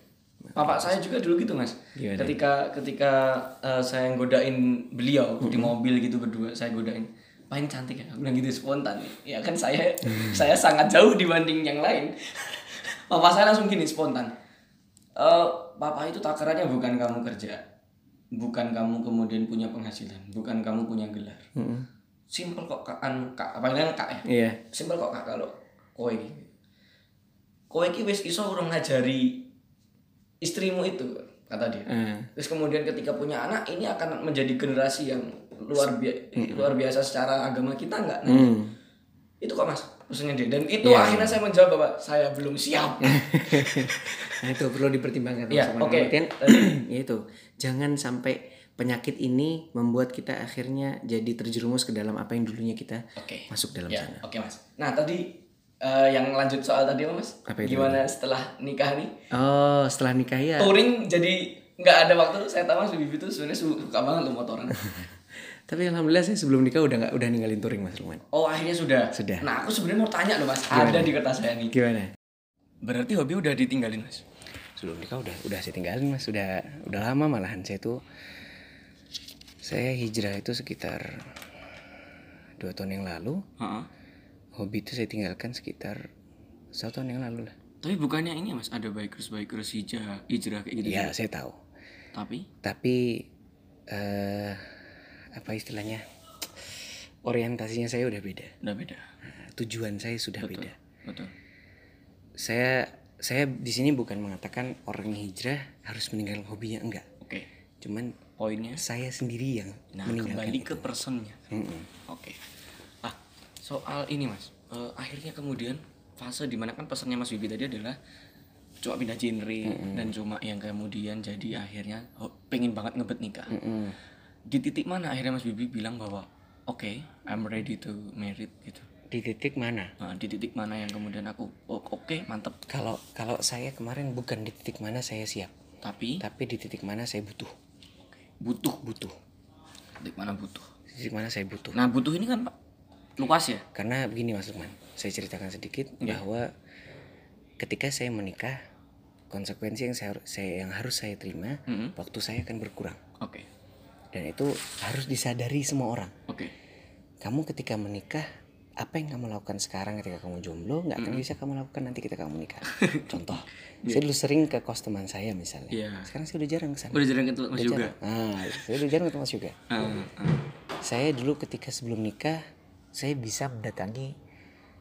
Bapak saya juga dulu gitu mas. Gimana? Ketika ketika eh, saya godain beliau di mobil gitu berdua, saya godain. Paling cantik ya, aku bilang gitu spontan. Ya kan saya [laughs] saya sangat jauh dibanding yang lain. Bapak saya langsung gini spontan. Eh, Bapak itu takarannya bukan kamu kerja, bukan kamu kemudian punya penghasilan, bukan kamu punya gelar. Simpel kok kak, anu kak, apa yang kak ya? Iya. Simpel kok kak kalau kowe iki. Kowe iki wis iso urung ngajari istrimu itu kata dia. Eh, Terus kemudian ketika punya anak ini akan menjadi generasi yang luar biasa luar biasa secara agama kita enggak nanti. hmm. Itu kok Mas maksudnya dia dan itu akhirnya saya menjawab bahwa saya belum siap. [laughs] Nah itu perlu dipertimbangkan. Teman-teman. oke. [clears throat] Ya itu jangan sampai penyakit ini membuat kita akhirnya jadi terjerumus ke dalam apa yang dulunya kita Oke. masuk dalam Ya, sana. oke Mas. Nah, tadi eh, yang lanjut soal tadi apa, Mas? Apa itu Gimana setelah nikah nih? Oh setelah nikah ya. Touring jadi nggak ada waktu. Saya tahu Mas Bibi itu sebenarnya su- suka banget lo motoran. [laughs] Tapi alhamdulillah saya sebelum nikah udah nggak udah ninggalin touring mas Lukman. Oh, akhirnya sudah. Sudah. Nah, aku sebenarnya mau tanya loh, Mas. Ada di kertas saya nih. Gimana? Berarti hobi udah ditinggalin, Mas? Sebelum nikah udah udah saya tinggalin mas. Udah udah lama malahan saya tuh. Saya hijrah itu sekitar dua tahun yang lalu. Heeh. Hobi itu saya tinggalkan sekitar satu tahun yang lalu lah. Tapi bukannya ini, Mas, ada bikers bikers hijrah, hijrah kayak gitu. Iya saya tahu. Tapi Tapi eh apa istilahnya? Orientasinya saya udah beda. udah beda. Tujuan saya sudah beda. Betul. Saya saya di sini bukan mengatakan orang hijrah harus meninggalkan hobinya enggak. Oke. Cuman Poinnya saya sendiri yang Nah, meninggalkan kembali itu. ke personnya. Mm-mm. Oke. Ah, soal ini mas, Eh, akhirnya kemudian fase di mana kan pesannya Mas Bibi tadi adalah cuma pindah genre dan cuma yang kemudian jadi akhirnya oh, pengen banget ngebet nikah. Mm-mm. Di titik mana akhirnya Mas Bibi bilang bahwa oke, I'm ready to married gitu. Di titik mana? Nah, di titik mana yang kemudian aku oh, oke mantep, Kalau kalau saya kemarin bukan di titik mana saya siap, tapi tapi di titik mana saya butuh. butuh Butuh. titik mana butuh. Di titik mana saya butuh. Nah butuh ini kan Pak luas ya. Karena begini Mas Lukman, saya ceritakan sedikit Iya. bahwa ketika saya menikah, konsekuensi yang saya, saya yang harus saya terima, Mm-mm. waktu saya akan berkurang. Oke, Dan itu harus disadari semua orang. oke, Kamu ketika menikah, apa yang kamu lakukan sekarang ketika kamu jomblo nggak akan bisa kamu lakukan nanti ketika kamu menikah. [laughs] Contoh, saya dulu sering ke kos teman saya misalnya. Iya. Sekarang saya udah jarang ke sana. udah jarang ketemu Mas Udah juga. jarang. Ah, saya udah jarang ketemu Mas juga. Ah, ah. Saya dulu ketika sebelum nikah, saya bisa mendatangi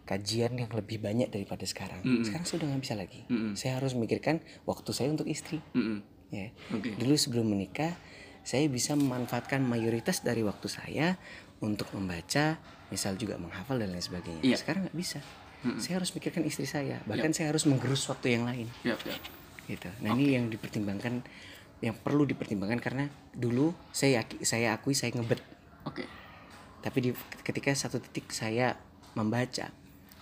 kajian yang lebih banyak daripada sekarang. Sekarang saya udah nggak bisa lagi. Saya harus memikirkan waktu saya untuk istri. Mm-mm. Ya. Oke. Dulu sebelum menikah, saya bisa memanfaatkan mayoritas dari waktu saya untuk membaca, misal juga menghafal dan lain sebagainya. Iya. Sekarang nggak bisa. Saya harus mikirkan istri saya. Bahkan saya harus menggerus waktu yang lain. Yap, yap. Gitu. Nah ini yang dipertimbangkan, yang perlu dipertimbangkan karena dulu saya yaki- saya akui saya ngebet. Oke. Tapi di, ketika satu titik saya membaca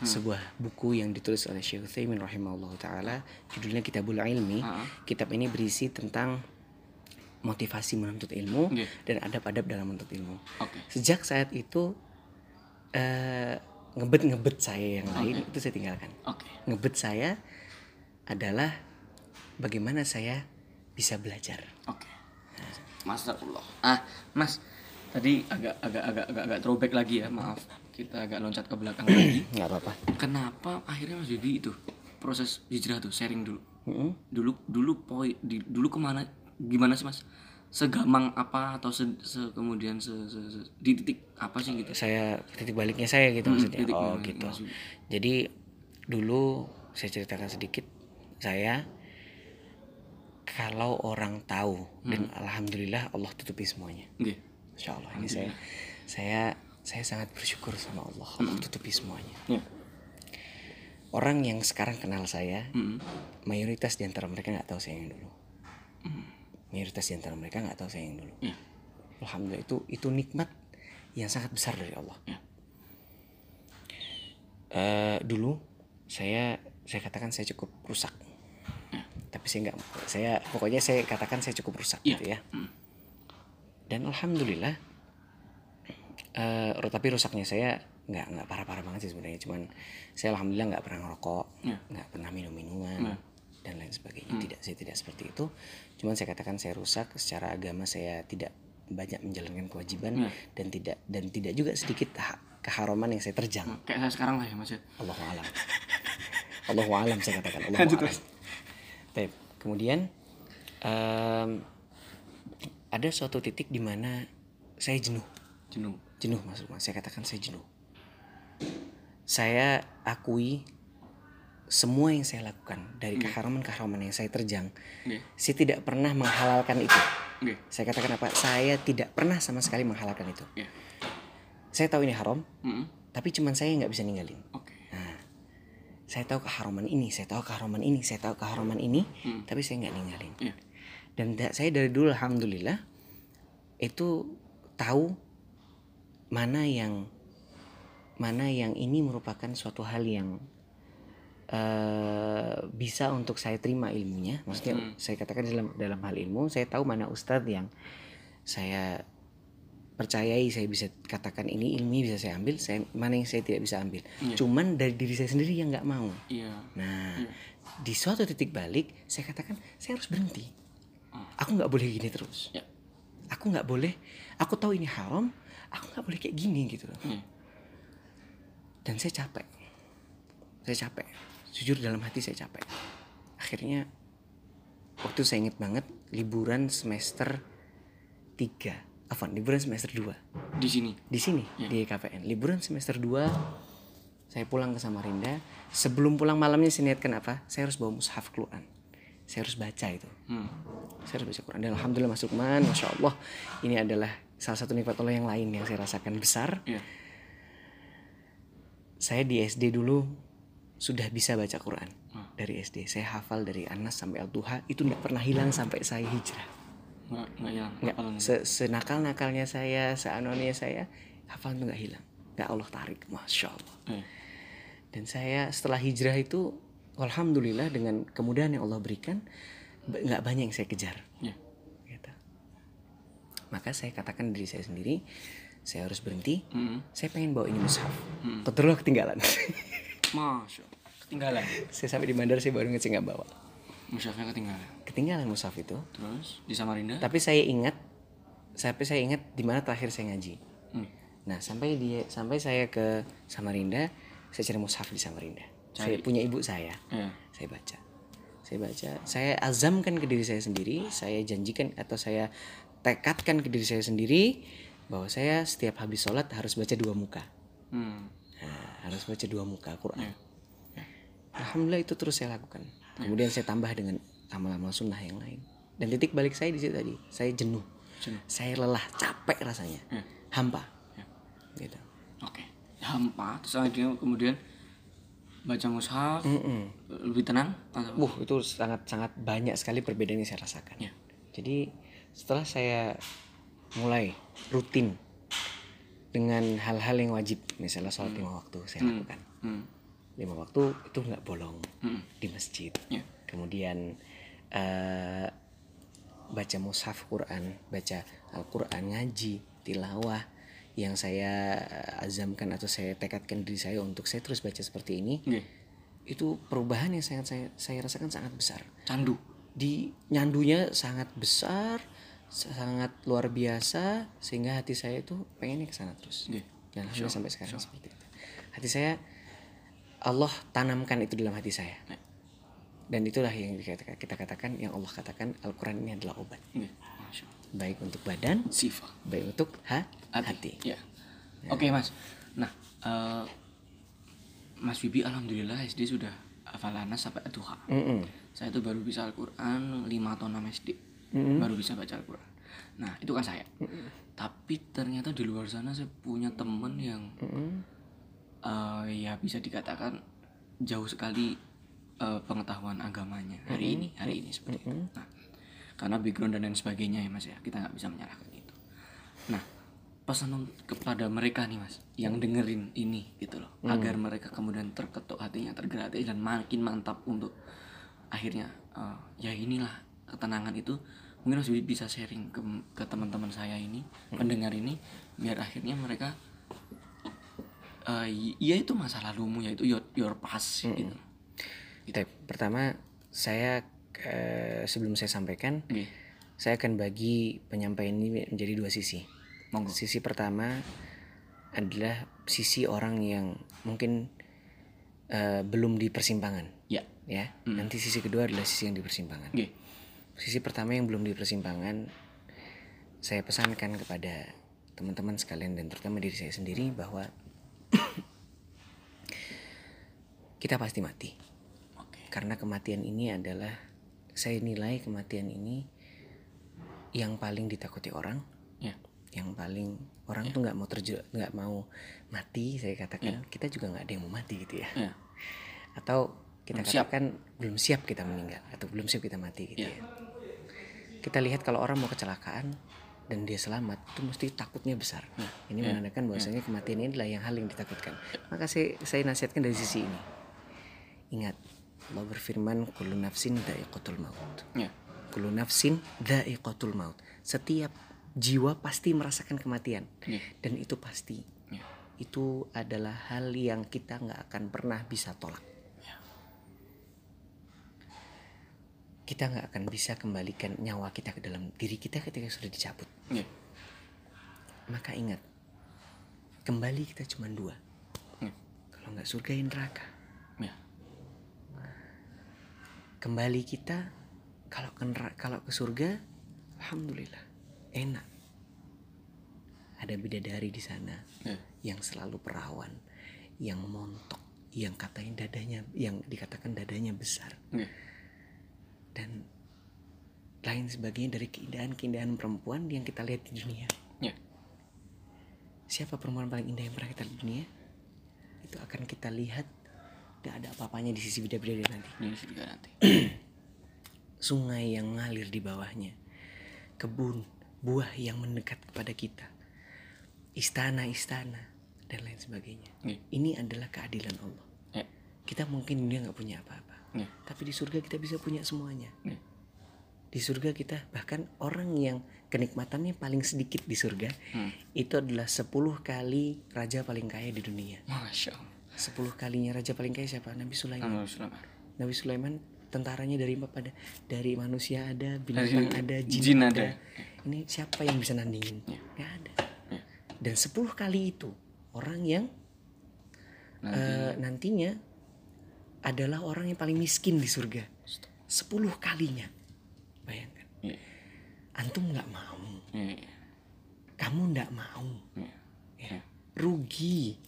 sebuah buku yang ditulis oleh Syekh Utsaimin rahimahullah taala, judulnya Kitabul Ilmi. Ah. Kitab ini berisi tentang motivasi menuntut ilmu Oke. dan adab-adab dalam menuntut ilmu. Oke. Sejak saat itu eh, ngebet-ngebet saya yang lain itu saya tinggalkan. Oke. Ngebet saya adalah bagaimana saya bisa belajar. Oke. Masya Ah, Mas, tadi agak agak agak agak agak throwback lagi ya, maaf. Kita agak loncat ke belakang lagi. [clears throat] nggak apa-apa. Kenapa akhirnya Mas Yudi itu proses hijrah tuh sharing dulu? Mm-mm. Dulu dulu poin di, dulu ke mana? Gimana sih Mas? Segamang apa atau se, se- kemudian se, se, se- di titik apa sih gitu? saya titik baliknya saya gitu maksudnya titik oh gitu maksud- jadi dulu saya ceritakan sedikit saya kalau orang tahu dan alhamdulillah Allah tutupi semuanya Oke. Insya Allah ini saya saya saya sangat bersyukur sama Allah Allah tutupi semuanya Ya. orang yang sekarang kenal saya Mm-mm. mayoritas di antara mereka nggak tahu saya yang dulu mayoritas di antara mereka nggak tahu saya yang dulu. Ya. alhamdulillah itu itu nikmat yang sangat besar dari Allah. Ya. Eh, dulu saya saya katakan saya cukup rusak. Tapi saya nggak saya pokoknya saya katakan saya cukup rusak Iya. gitu ya. Dan alhamdulillah eh tapi rusaknya saya nggak nggak parah-parah banget sih sebenarnya. Cuman saya alhamdulillah nggak pernah ngerokok Iya. nggak pernah minum minuman dan lain sebagainya tidak saya tidak seperti itu cuman saya katakan saya rusak secara agama saya tidak banyak menjalankan kewajiban dan tidak dan tidak juga sedikit ha- keharaman yang saya terjang Kayak saya sekarang lah ya Mas ya. Allah alam. Allah alam saya katakan. Allah Lanjut, alam. Baik. Kemudian em, ada suatu titik di mana saya jenuh. Jenuh. Jenuh masuk mas. Saya katakan saya jenuh. Saya akui semua yang saya lakukan dari keharaman-keharaman yang saya terjang. Oke. Saya tidak pernah menghalalkan itu. Oke. Saya katakan apa? Saya tidak pernah sama sekali menghalalkan itu. Ya. Saya tahu ini haram, Mm-mm. tapi cuman saya nggak bisa ninggalin. Oke. saya tahu keharaman ini, saya tahu keharaman ini, saya tahu keharaman ini, tapi saya nggak ninggalin. Iya. Dan da- saya dari dulu alhamdulillah itu tahu mana yang mana yang ini merupakan suatu hal yang eh, bisa untuk saya terima ilmunya. Maksudnya saya katakan dalam dalam hal ilmu, saya tahu mana ustadz yang saya percayai saya bisa katakan ini ilmu bisa saya ambil, saya mana yang saya tidak bisa ambil. Cuman dari diri saya sendiri yang nggak mau. Iya. Nah, di suatu titik balik, saya katakan saya harus berhenti. Aku nggak boleh gini terus. Ya. Aku nggak boleh. Aku tahu ini haram. Aku nggak boleh kayak gini gitu loh. Iya. Dan saya capek. Saya capek. Jujur dalam hati saya capek. Akhirnya waktu saya inget banget liburan semester 3 Afwan, liburan semester 2 Di sini. di sini di KPN liburan semester 2 saya pulang ke Samarinda. Sebelum pulang malamnya saya niatkan apa? Saya harus bawa mushaf Quran. Saya harus baca itu. Hmm. saya harus baca Quran. Dan alhamdulillah masuk man masya Allah ini adalah salah satu nikmat Allah yang lain yang saya rasakan besar. Iya. saya di SD dulu sudah bisa baca Quran. Dari SD saya hafal dari Anas sampai Al-Duha. Itu tidak pernah hilang sampai saya hijrah. Nggak nggak hilang. nggak. Se senakal nakalnya saya seanonia saya hafalan itu nggak hilang. Nggak Allah tarik masya Allah. Iya. dan saya setelah hijrah itu alhamdulillah dengan kemudahan yang Allah berikan nggak banyak yang saya kejar. Iya. gitu. maka saya katakan diri saya sendiri saya harus berhenti. Mm-mm. saya pengen bawa ini mushaf. Kebetulan ketinggalan [laughs] Masya. Ketinggalan. saya sampai di bandar saya baru ngecek nggak bawa Musyafnya ketinggalan. ketinggalan mushaf itu Terus di Samarinda. tapi saya ingat sampai saya ingat di mana terakhir saya ngaji Hmm. Nah sampai dia sampai saya ke Samarinda, saya cari mushaf di Samarinda. Saya punya ibu saya, Iya. saya baca, saya baca, saya azamkan ke diri saya sendiri, saya janjikan atau saya tekadkan ke diri saya sendiri bahwa saya setiap habis sholat harus baca dua muka. Hmm. Harus baca dua muka Quran Ya. Ya. alhamdulillah itu terus saya lakukan kemudian saya tambah dengan amal-amal sunnah yang lain dan titik balik saya di situ tadi saya jenuh, Jenuh. saya lelah capek rasanya Ya. hampa Ya. gitu Oke. Hampa terus akhirnya kemudian baca mushaf Mm-mm. lebih tenang atau Wuh, itu sangat sangat banyak sekali perbedaan yang saya rasakan. Ya. Jadi setelah saya mulai rutin dengan hal-hal yang wajib, misalnya sholat lima waktu saya lakukan. Hmm. Lima waktu itu nggak bolong Hmm. di masjid. Ya. Kemudian eh, baca mushaf Quran, baca Al-Quran, ngaji, tilawah yang saya eh, azamkan atau saya tekadkan diri saya untuk saya terus baca seperti ini Oke. itu perubahan yang sangat saya saya rasakan sangat besar Candu. di nyandunya sangat besar sangat luar biasa sehingga hati saya itu pengennya ke sana terus Oke. dan alhamdulillah sampai sekarang seperti itu hati saya Allah tanamkan itu dalam hati saya Ya. dan itulah yang dikatakan- kita katakan yang Allah katakan Al-Quran ini adalah obat. Masya Allah. baik untuk badan Sifat. baik untuk ha- hati. hati, Ya. Oke mas. Nah, eh, Mas Bibi alhamdulillah SD sudah hafal Anas sampai Duha. Mm-mm. Saya tuh baru bisa Al-Quran 5 atau 6 SD. Baru bisa baca Al-Quran. Nah, itu kan saya. Tapi ternyata di luar sana saya punya temen yang Mm-mm. eh, ya bisa dikatakan jauh sekali eh, pengetahuan agamanya hari ini, hari ini seperti itu. Nah, karena background dan lain sebagainya ya mas ya, kita nggak bisa menyalahkan itu. Nah, pesan kepada mereka nih mas, yang dengerin ini gitu loh, agar mereka kemudian terketuk hatinya, tergerak hati dan makin mantap untuk akhirnya eh, ya inilah ketenangan itu mungkin harus bisa sharing ke, ke teman-teman saya ini pendengar ini biar akhirnya mereka eh iya itu masa lalumu ya itu your, your past gitu. Baik, pertama saya eh, sebelum saya sampaikan Oke. saya akan bagi penyampaian ini menjadi dua sisi. Monggo. Sisi pertama adalah sisi orang yang mungkin eh, belum di persimpangan, Ya. ya. Nanti sisi kedua adalah sisi yang di persimpangan. Oke. Sisi pertama yang belum di persimpangan, saya pesankan kepada teman-teman sekalian dan terutama diri saya sendiri bahwa [coughs] kita pasti mati. Oke. Karena kematian ini adalah saya nilai kematian ini yang paling ditakuti orang, Ya. yang paling orang tuh nggak mau terjun, nggak mau mati. Saya katakan kita juga nggak ada yang mau mati gitu ya. Ya. Atau kita Belum siap. katakan belum siap kita meninggal atau belum siap kita mati gitu Ya. ya. Kita lihat kalau orang mau kecelakaan dan dia selamat itu mesti takutnya besar. Ini menandakan bahwasanya kematian ini adalah yang hal yang ditakutkan. Maka saya saya nasihatkan dari sisi ini. Ingat, Allah berfirman kullu nafsin dha'iqatul maut. Ya. Kullu nafsin dha'iqatul maut. Setiap jiwa pasti merasakan kematian. Ya. Dan itu pasti. Ya. Itu adalah hal yang kita nggak akan pernah bisa tolak. Kita nggak akan bisa kembalikan nyawa kita ke dalam diri kita ketika sudah dicabut. Ya. Maka ingat, kembali kita cuma dua. Ya. Kalau nggak surga ya neraka. Ya. Kembali kita kalau ke nera- kalau ke surga, alhamdulillah enak. Ada bidadari di sana Ya. yang selalu perawan, yang montok, yang katanya dadanya, yang dikatakan dadanya besar Ya. Dan lain sebagainya dari keindahan-keindahan perempuan yang kita lihat di dunia. Ya. Siapa perempuan paling indah yang pernah kita lihat di dunia? Itu akan kita lihat Gak ada apa-apanya di sisi bidadari nanti. Surga nanti. [clears throat] sungai yang mengalir di bawahnya, kebun, buah yang mendekat kepada kita, istana-istana, dan lain sebagainya. Ya. Ini adalah keadilan Allah. Ya. Kita mungkin dia nggak punya apa-apa, Ya. tapi di surga kita bisa punya semuanya. Ya. Di surga kita bahkan orang yang kenikmatannya paling sedikit di surga itu adalah 10 kali raja paling kaya di dunia. Masya Allah. 10 kalinya raja paling kaya siapa? Nabi Sulaiman. Nabi Sulaiman. Nabi Sulaiman tentaranya dari apa pada dari manusia ada binatang Dari ada jin, jin ada. ada. ini siapa yang bisa nandingin Ya. nggak ada Ya. dan 10 kali itu orang yang Nanti. eh, nantinya adalah orang yang paling miskin di surga. 10 kalinya. Bayangkan. Ya. antum nggak mau. Ya. kamu nggak mau. Ya. ya. rugi.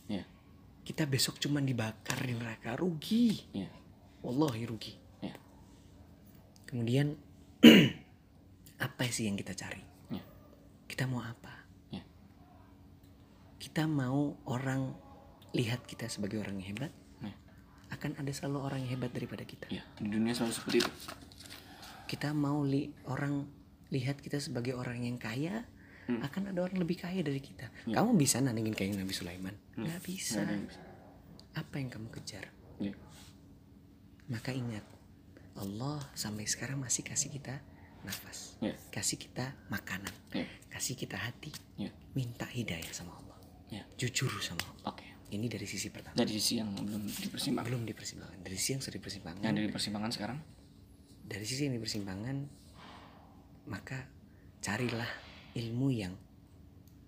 Kita besok cuma dibakar di neraka. Rugi. Ya. wallahi rugi. Kemudian [clears throat] apa sih yang kita cari? Kita mau apa? Kita mau orang lihat kita sebagai orang yang hebat. Akan ada selalu orang yang hebat daripada kita Ya. Di dunia selalu seperti itu. kita mau li orang lihat kita sebagai orang yang kaya akan ada orang lebih kaya dari kita kamu bisa nandingin kayak Nabi Sulaiman bisa ada yang bisa. apa yang kamu kejar Ya. maka ingat Allah sampai sekarang masih kasih kita nafas Ya. kasih kita makanan Ya. kasih kita hati Ya. minta hidayah sama Allah Ya. jujur sama Allah Oke. Ini dari sisi pertama Dari sisi yang belum dipersimbangkan. belum dipersimpangkan dari sisi yang sudah dipersimpangkan Yang dari persimpangan sekarang? dari sisi yang dipersimpangan maka carilah ilmu yang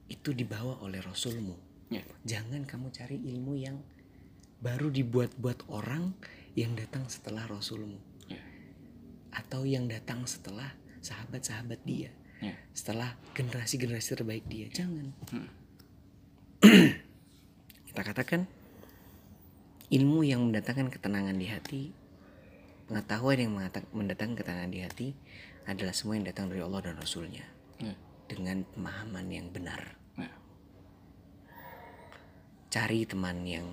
itu dibawa oleh rasulmu Ya. jangan kamu cari ilmu yang baru dibuat-buat orang yang datang setelah rasulmu Ya. atau yang datang setelah sahabat-sahabat dia Ya. setelah generasi-generasi terbaik dia jangan Hmm. [clears throat] kita katakan ilmu yang mendatangkan ketenangan di hati pengetahuan yang mendatangkan ketenangan di hati adalah semua yang datang dari Allah dan Rasulnya Ya. dengan pemahaman yang benar Ya. cari teman yang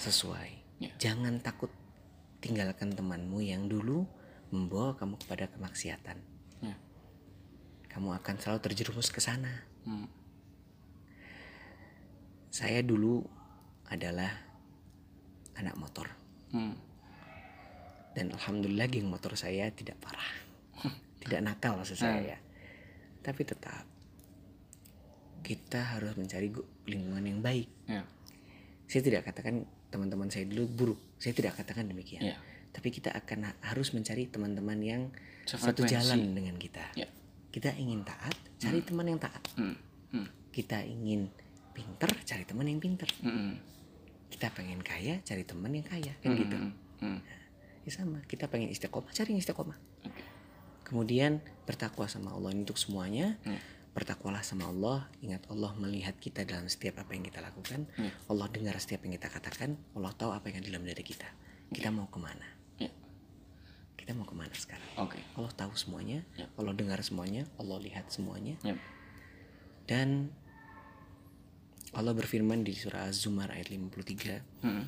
sesuai Ya. jangan takut tinggalkan temanmu yang dulu membawa kamu kepada kemaksiatan kamu akan selalu terjerumus ke sana Hmm. saya dulu adalah anak motor Hmm. dan alhamdulillah geng motor saya tidak parah [laughs] tidak nakal maksud saya ya tapi tetap kita harus mencari lingkungan yang baik Ya. saya tidak katakan teman-teman saya dulu buruk saya tidak katakan demikian Ya. tapi kita akan ha- harus mencari teman-teman yang satu jalan dengan kita Ya. kita ingin taat cari teman yang taat Hmm. Hmm. kita ingin pinter cari teman yang pinter Hmm. Kita pengen kaya cari teman yang kaya kan gitu Hmm. Hmm. ya sama kita pengen istiqomah cari yang istiqomah kemudian bertakwa sama Allah ini untuk semuanya Ya. bertakwalah sama Allah ingat Allah melihat kita dalam setiap apa yang kita lakukan Ya. Allah dengar setiap yang kita katakan Allah tahu apa yang ada dalam diri kita kita mau ke mana Ya. kita mau ke mana sekarang Oke. Allah tahu semuanya Ya. Allah dengar semuanya Allah lihat semuanya Ya. dan Allah berfirman di surah Az-Zumar ayat 53 Hmm.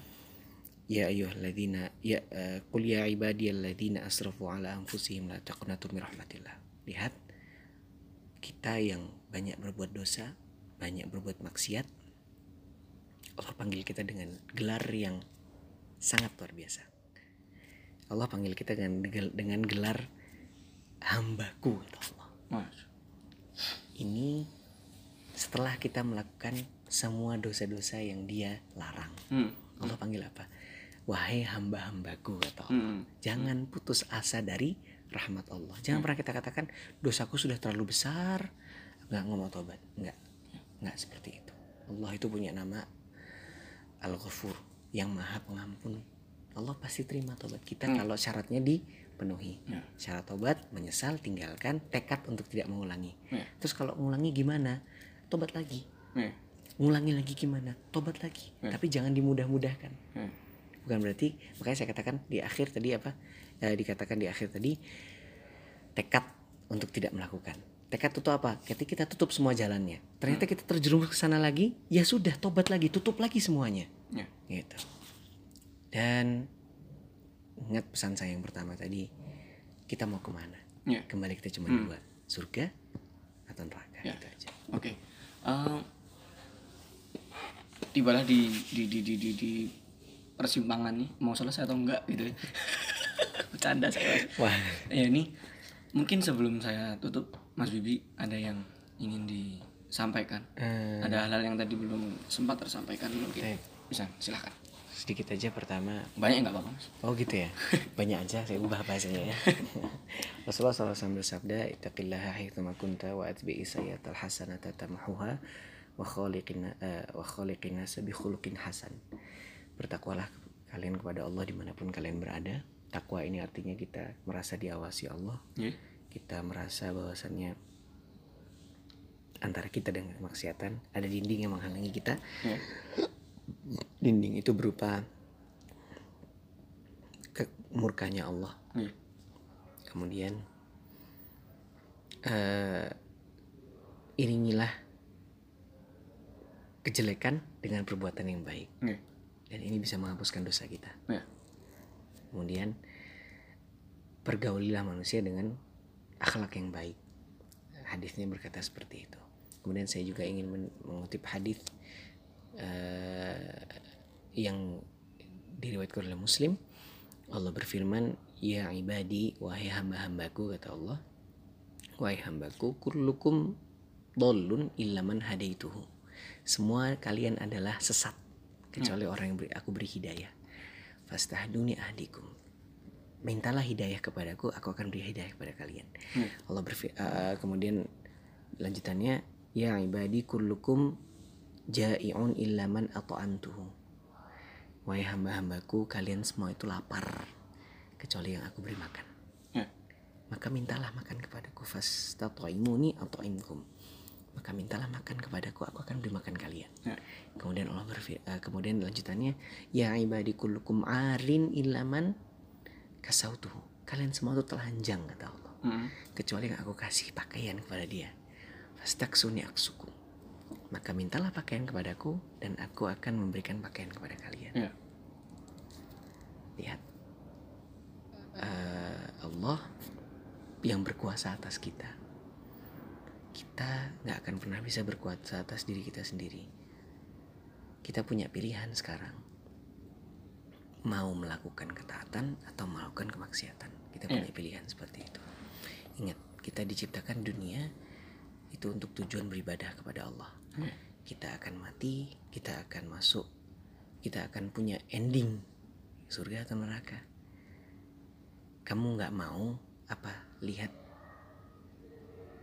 Ya ayyuhalladzina ya eh, qul ya ibadiyalladzina asrafu ala anfusihim la taqnatu min rahmatillah. Lihat kita yang banyak berbuat dosa, banyak berbuat maksiat. Allah panggil kita dengan gelar yang sangat luar biasa. Allah panggil kita dengan dengan gelar hambaku kata Allah. Mas. Ini setelah kita melakukan semua dosa-dosa yang dia larang. Hmm. Allah panggil apa? Wahai hamba-hambaku kata Allah. Hmm. Jangan putus asa dari rahmat Allah. Jangan pernah kita katakan dosaku sudah terlalu besar, nggak mau tobat. Nggak, nggak seperti itu. Allah itu punya nama Al-Ghafur yang Maha Pengampun. Allah pasti terima tobat kita kalau syaratnya dipenuhi. Ya. Syarat tobat menyesal, tinggalkan, tekad untuk tidak mengulangi. Ya. Terus kalau mengulangi gimana? Tobat lagi. Ya. Ngulangi lagi gimana? Tobat lagi. Tapi jangan dimudah-mudahkan Ya. bukan berarti makanya saya katakan di akhir tadi apa Eh, dikatakan di akhir tadi tekad untuk tidak melakukan tekad itu apa ketika kita tutup semua jalannya ternyata kita terjerumus ke sana lagi ya sudah tobat lagi tutup lagi semuanya Ya. gitu dan ingat pesan saya yang pertama tadi kita mau ke mana Ya. kembali kita cuma dua surga atau neraka Ya. itu aja Oke. Eh, tibalah di di di di di, di persimpangan nih mau selesai atau enggak gitu ya. [laughs] Bercanda saya. Wah Ya ini mungkin sebelum saya tutup Mas Bibi ada yang ingin disampaikan. Eh, Ada hal-hal yang tadi belum sempat tersampaikan mungkin. Baik. Bisa, silahkan. sedikit aja pertama Banyak nggak apa-apa Mas? Oh gitu ya [laughs] Banyak aja saya ubah bahasanya ya [laughs] Rasulullah SAW bersabda Ittaqillaha haithuma kunta wa atbi'i sayyatal hasanata tamhuha wa khaliqina eh, wa khaliqina sabi khuluqin hasan Bertakwalah kalian kepada Allah di mana pun kalian berada Takwa ini artinya kita merasa diawasi Allah Ya. Kita merasa bahwasannya Antara kita dengan kemaksiatan Ada dinding yang menghalangi kita Ya. dinding itu berupa kemurkanya Allah. Iya. Kemudian eh iringilah kejelekan dengan perbuatan yang baik. Iya. Dan ini bisa menghapuskan dosa kita. Iya. Kemudian pergaulilah manusia dengan akhlak yang baik. Hadisnya berkata seperti itu. Kemudian saya juga ingin men- mengutip hadis eh, yang diriwayatkan oleh Muslim. Allah berfirman, "Ya ibadi, wahai hamba-hambaku," kata Allah, "Wahai hambaku, kullukum dolun ilaman hadaituhu." Semua kalian adalah sesat kecuali orang yang beri, aku beri hidayah. Fastahduni ahdikum. Mintalah hidayah kepadaku, aku akan beri hidayah kepada kalian. Allah berfi- uh, kemudian lanjutannya, ya ibadi kullukum ja'iun ilaman ata'amtuhu. Wahai hamba-hambaku, kalian semua itu lapar kecuali yang aku beri makan. Iya. Maka mintalah makan kepadaku fastata'imuni ata'imkum. Maka mintalah makan kepadaku, aku akan beri makan kalian. Iya. Kemudian Allah berfir- eh, kemudian lanjutannya ya ibadi kullukum arin ilaman kasautuhu. Kalian semua itu telanjang kata Allah. Mm. Kecuali yang aku kasih pakaian kepada dia. Fastaksuni aksukum. Maka mintalah pakaian kepadaku dan aku akan memberikan pakaian kepada kalian. Iya. Lihat. Eh, Allah yang berkuasa atas kita. Kita nggak akan pernah bisa berkuasa atas diri kita sendiri. Kita punya pilihan sekarang. Mau melakukan ketaatan atau melakukan kemaksiatan. Kita Iya. punya pilihan seperti itu. Ingat, kita diciptakan dunia itu untuk tujuan beribadah kepada Allah. Iya. Kita akan mati, kita akan masuk, kita akan punya ending surga atau neraka. Kamu nggak mau apa lihat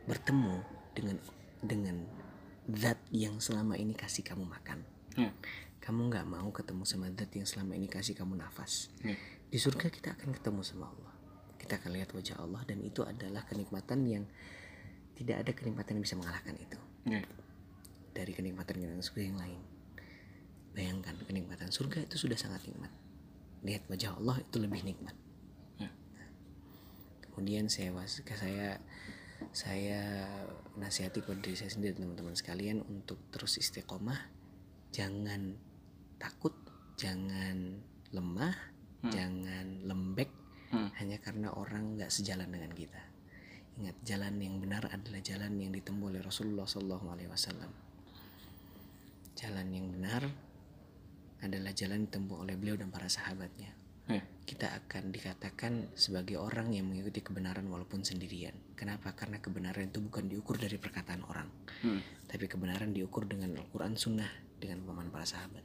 bertemu dengan dengan zat yang selama ini kasih kamu makan. Iya. Kamu nggak mau ketemu sama zat yang selama ini kasih kamu nafas. Iya. Di surga kita akan ketemu sama Allah. Kita akan lihat wajah Allah dan itu adalah kenikmatan yang tidak ada kenikmatan yang bisa mengalahkan itu Iya. dari kenikmatan kenikmatan surga yang lain. Bayangkan kenikmatan surga itu sudah sangat nikmat. Lihat wajah Allah itu lebih nikmat. Ya. Kemudian saya was saya saya nasihati kepada diri saya sendiri teman-teman sekalian untuk terus istiqomah, jangan takut, jangan lemah, jangan lembek Hmm. hanya karena orang nggak sejalan dengan kita. Ingat jalan yang benar adalah jalan yang ditempuh oleh Rasulullah SAW. Jalan yang benar adalah jalan ditempuh oleh beliau dan para sahabatnya. Kita akan dikatakan sebagai orang yang mengikuti kebenaran walaupun sendirian. Kenapa? Karena kebenaran itu bukan diukur dari perkataan orang, Hmm. tapi kebenaran diukur dengan Al-Quran Sunnah dengan pemahaman para sahabat.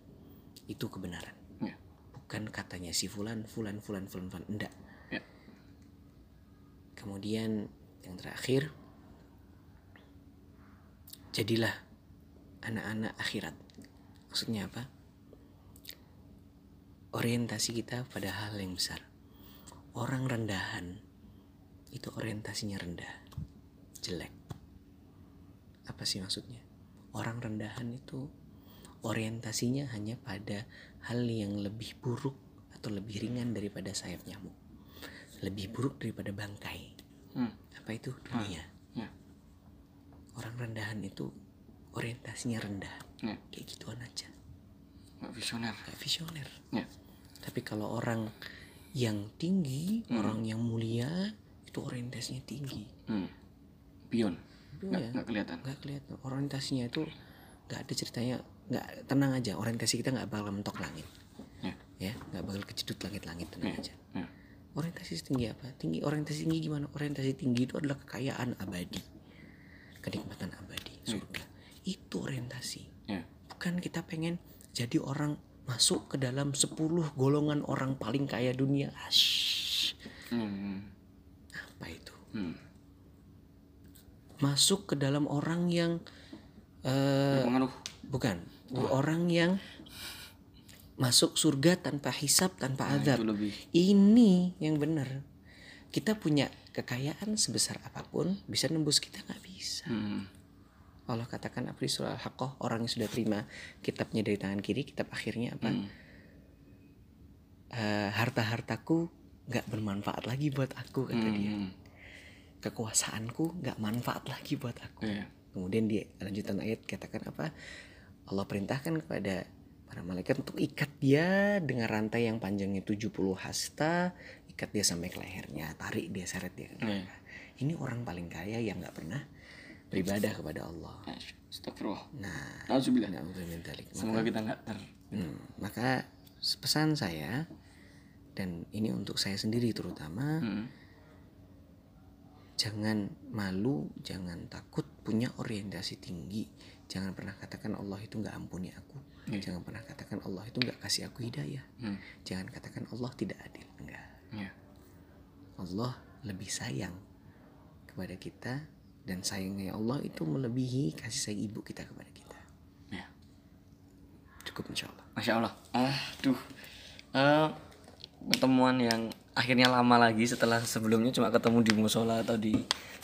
Itu kebenaran. Iya. Bukan katanya si fulan, fulan, fulan, fulan, fulan. Enggak. Iya. Kemudian yang terakhir, jadilah anak-anak akhirat. Maksudnya apa? Orientasi kita pada hal yang besar. Orang rendahan itu orientasinya rendah, jelek. Apa sih maksudnya? Orang rendahan itu orientasinya hanya pada hal yang lebih buruk atau lebih ringan daripada sayap nyamuk. Lebih buruk daripada bangkai. Hmm. Apa itu? Dunia. Iya. Orang rendahan itu orientasinya rendah. Iya. Kayak gituan aja. Visioner. Gak visioner. Iya. Tapi kalau orang yang tinggi, orang yang mulia, itu orientasinya tinggi. Hmm. Pion. Nggak, Iya. nggak kelihatan. Nggak kelihatan. Orientasinya itu nggak ada ceritanya. Nggak tenang aja. Orientasi kita nggak bakal mentok langit. Iya. Ya, nggak bakal kejedut langit-langit tenang Iya. aja. Iya. Orientasi tinggi apa? Tinggi orientasi tinggi gimana? Orientasi tinggi itu adalah kekayaan abadi. Kenikmatan abadi, surga. Itu orientasi. Iya. Bukan kita pengen jadi orang masuk ke dalam 10 golongan orang paling kaya dunia. Ash, Hmm. apa itu? Hmm. Masuk ke dalam orang yang eh Berpengaruh. bukan, orang yang masuk surga tanpa hisap, tanpa Nah, azab. Ini yang benar. Kita punya kekayaan sebesar apa pun bisa nembus kita nggak bisa. Hmm. Allah katakan apa di surah Al-Haqqah orang yang sudah terima kitabnya dari tangan kiri kitab akhirnya apa Hmm. Eh, harta-hartaku nggak bermanfaat lagi buat aku kata dia Hmm. kekuasaanku nggak manfaat lagi buat aku Iya. kemudian di lanjutan ayat katakan apa Allah perintahkan kepada para malaikat untuk ikat dia dengan rantai yang panjangnya 70 hasta ikat dia sampai ke lehernya tarik dia seret dia ke neraka. ini orang paling kaya yang nggak pernah beribadah kepada Allah Astagfirullah. nah Alhamdulillah. dzalik. Semoga kita nggak ter. Hmm, maka pesan saya dan ini untuk saya sendiri terutama Hmm. jangan malu, jangan takut punya orientasi tinggi. Jangan pernah katakan Allah itu nggak ampuni aku. Iya. Jangan pernah katakan Allah itu nggak kasih aku hidayah. Hmm. Jangan katakan Allah tidak adil. Enggak. Iya. Allah lebih sayang kepada kita dan sayangnya Allah itu melebihi kasih sayang ibu kita kepada kita. Iya. Cukup insya Allah. Masya Allah. Aduh. Eh, pertemuan yang akhirnya lama lagi setelah sebelumnya cuma ketemu di musola atau di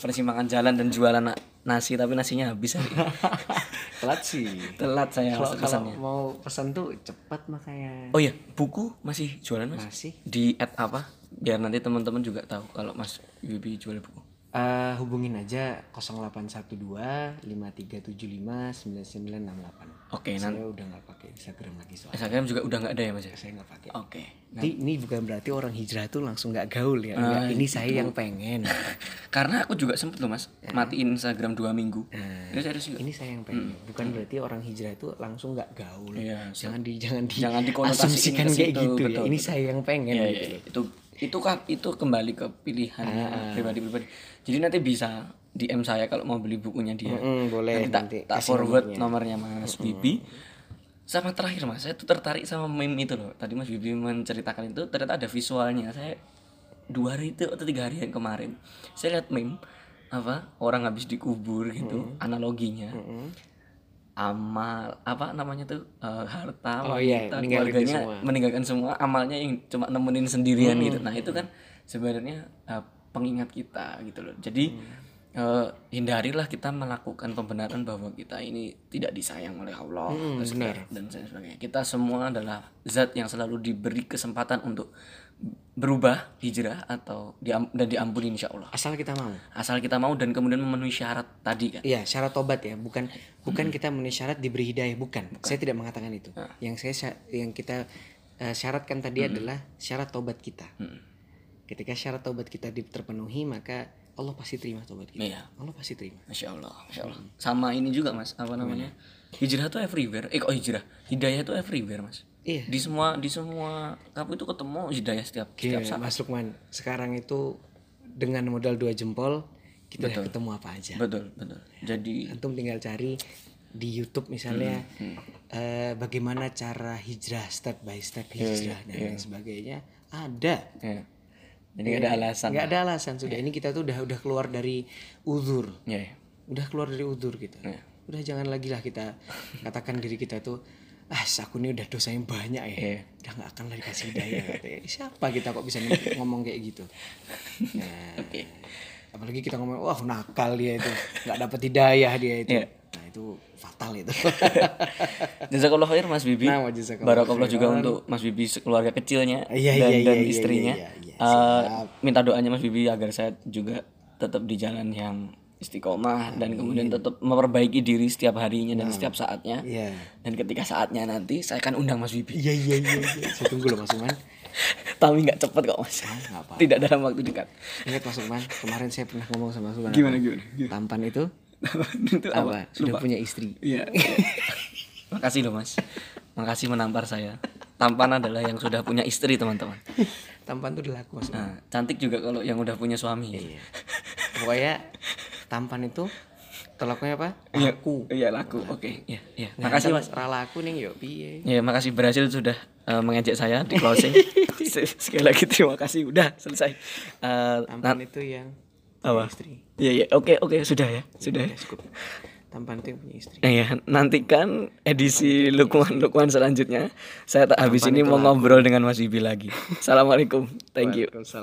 persimpangan jalan dan jualan na- nasi tapi nasinya habis hari. [laughs] Telat sih. Telat saya Kalau kalau mau pesan tuh cepat makanya. Oh iya, buku masih jualan Mas? Masih. Di at apa? Biar nanti teman-teman juga tahu kalau Mas Wibi jual buku. Eh, hubungin aja 0812 5375 9968. Oke, Saya nanti udah nggak pakai Instagram lagi soalnya. Instagram juga udah nggak ada ya Mas ya? Saya nggak pakai. Oke. Jadi ini bukan berarti orang hijrah tuh langsung nggak gaul ya. Enggak, ini saya yang pengen. Karena aku juga sempet loh Mas matiin Instagram dua minggu. Nah, Ini serius juga. ini saya yang pengen. Bukan berarti orang hijrah itu langsung nggak gaul. Iya, jangan di jangan di Jangan dikonotasikan kayak gitu ya. betul, Ini betul. saya yang pengen Iya, gitu. iya, iya. itu itu kan itu kembali ke pilihan pribadi-pribadi. Jadi nanti bisa DM saya kalau mau beli bukunya dia. Mm, boleh nanti tak, nanti tak forward nomornya Mas Bibi. Sama terakhir Mas, saya tuh tertarik sama meme itu loh. Tadi Mas Bibi menceritakan itu ternyata ada visualnya. Saya dua hari itu atau tiga hari yang kemarin, saya lihat meme apa orang habis dikubur gitu analoginya amal apa namanya tuh eh, harta Oh iya, keluarganya semua. meninggalkan semua amalnya yang cuma nemenin sendirian gitu. Nah itu kan sebenarnya eh, pengingat kita gitu loh. Jadi eh, hindarilah kita melakukan pembenaran bahwa kita ini tidak disayang oleh Allah terus dan sebagainya. Kita semua adalah zat yang selalu diberi kesempatan untuk berubah hijrah atau diam dan diampuni insya Allah Asal kita mau. asal kita mau dan kemudian memenuhi syarat tadi kan Iya, syarat tobat ya, bukan bukan kita memenuhi syarat diberi hidayah, bukan. Saya tidak mengatakan itu. Ah. Yang saya yang kita eh, syaratkan tadi adalah syarat tobat kita. Hmm. Ketika syarat tobat kita terpenuhi, maka Allah pasti terima tobat kita. Iya. Allah pasti terima. Masya Allah, Masya Allah. Sama ini juga mas, apa namanya? Hijrah tuh everywhere. Eh kok hijrah? Hidayah tuh everywhere mas. Iya. Di semua di semua kamu itu ketemu hidayah setiap setiap Iya, saat. Mas Lukman, sekarang itu dengan modal dua jempol kita udah ketemu apa aja. Betul betul. Jadi Antum tinggal cari di YouTube misalnya Hmm, eh, bagaimana cara hijrah step by step Iya, hijrah dan lain sebagainya ada. ya. Jadi nggak ada alasan. nggak ada alasan sudah ini kita tuh udah udah keluar dari uzur Ya, ya. udah keluar dari uzur kita Iya. udah jangan lagi lah kita katakan diri kita tuh ah aku ini udah dosanya banyak ya Iya. udah nggak akan lah dikasih hidayah katanya. siapa kita kok bisa ngomong kayak gitu nah, Oke. apalagi kita ngomong wah nakal dia itu nggak dapat hidayah dia itu Iya. nah itu fatal itu [laughs] Jazakallah khair Mas Bibi. Nah, Barakallah juga untuk Mas Bibi keluarga kecilnya Iya, dan, iya, dan iya, iya, istrinya. iya, iya, Eh, minta doanya Mas Bibi agar saya juga tetap di jalan yang istiqomah dan kemudian tetap memperbaiki diri setiap harinya dan setiap saatnya. iya Dan ketika saatnya nanti saya akan undang Mas Bibi. iya iya iya iya. saya tunggu loh Mas Uman [laughs] Tapi nggak cepet kok Mas. Ah, nggak apa Tidak dalam waktu dekat. ingat Mas Uman kemarin saya pernah ngomong sama Mas Uman Gimana, apa? gimana, gimana? tampan itu Itu apa sudah punya istri Iya. [laughs] Makasih loh Mas. Makasih menampar saya. Tampan adalah yang sudah punya istri teman-teman. tampan tuh udah laku Mas Uman Nah, cantik juga kalau yang udah punya suami. Iya. pokoknya tampan itu tolaknya apa Iya. aku Iya laku. Oke. Iya, iya. Nah, Makasih kalau Mas. aku nih yuk piye Ya, makasih berhasil sudah eh, mengejek saya di closing. [laughs] Sekali lagi terima kasih udah selesai. Eh, tampan itu yang apa? istri Iya, iya. Oke, oke, sudah ya. Sudah ya. cukup tampan itu yang punya istri Nah, ya, nantikan edisi Lukman selanjutnya. Saya tak habis ini mau ngobrol dengan Mas Bibi lagi. [laughs] Assalamualaikum. Thank you. Waalaikumsalam.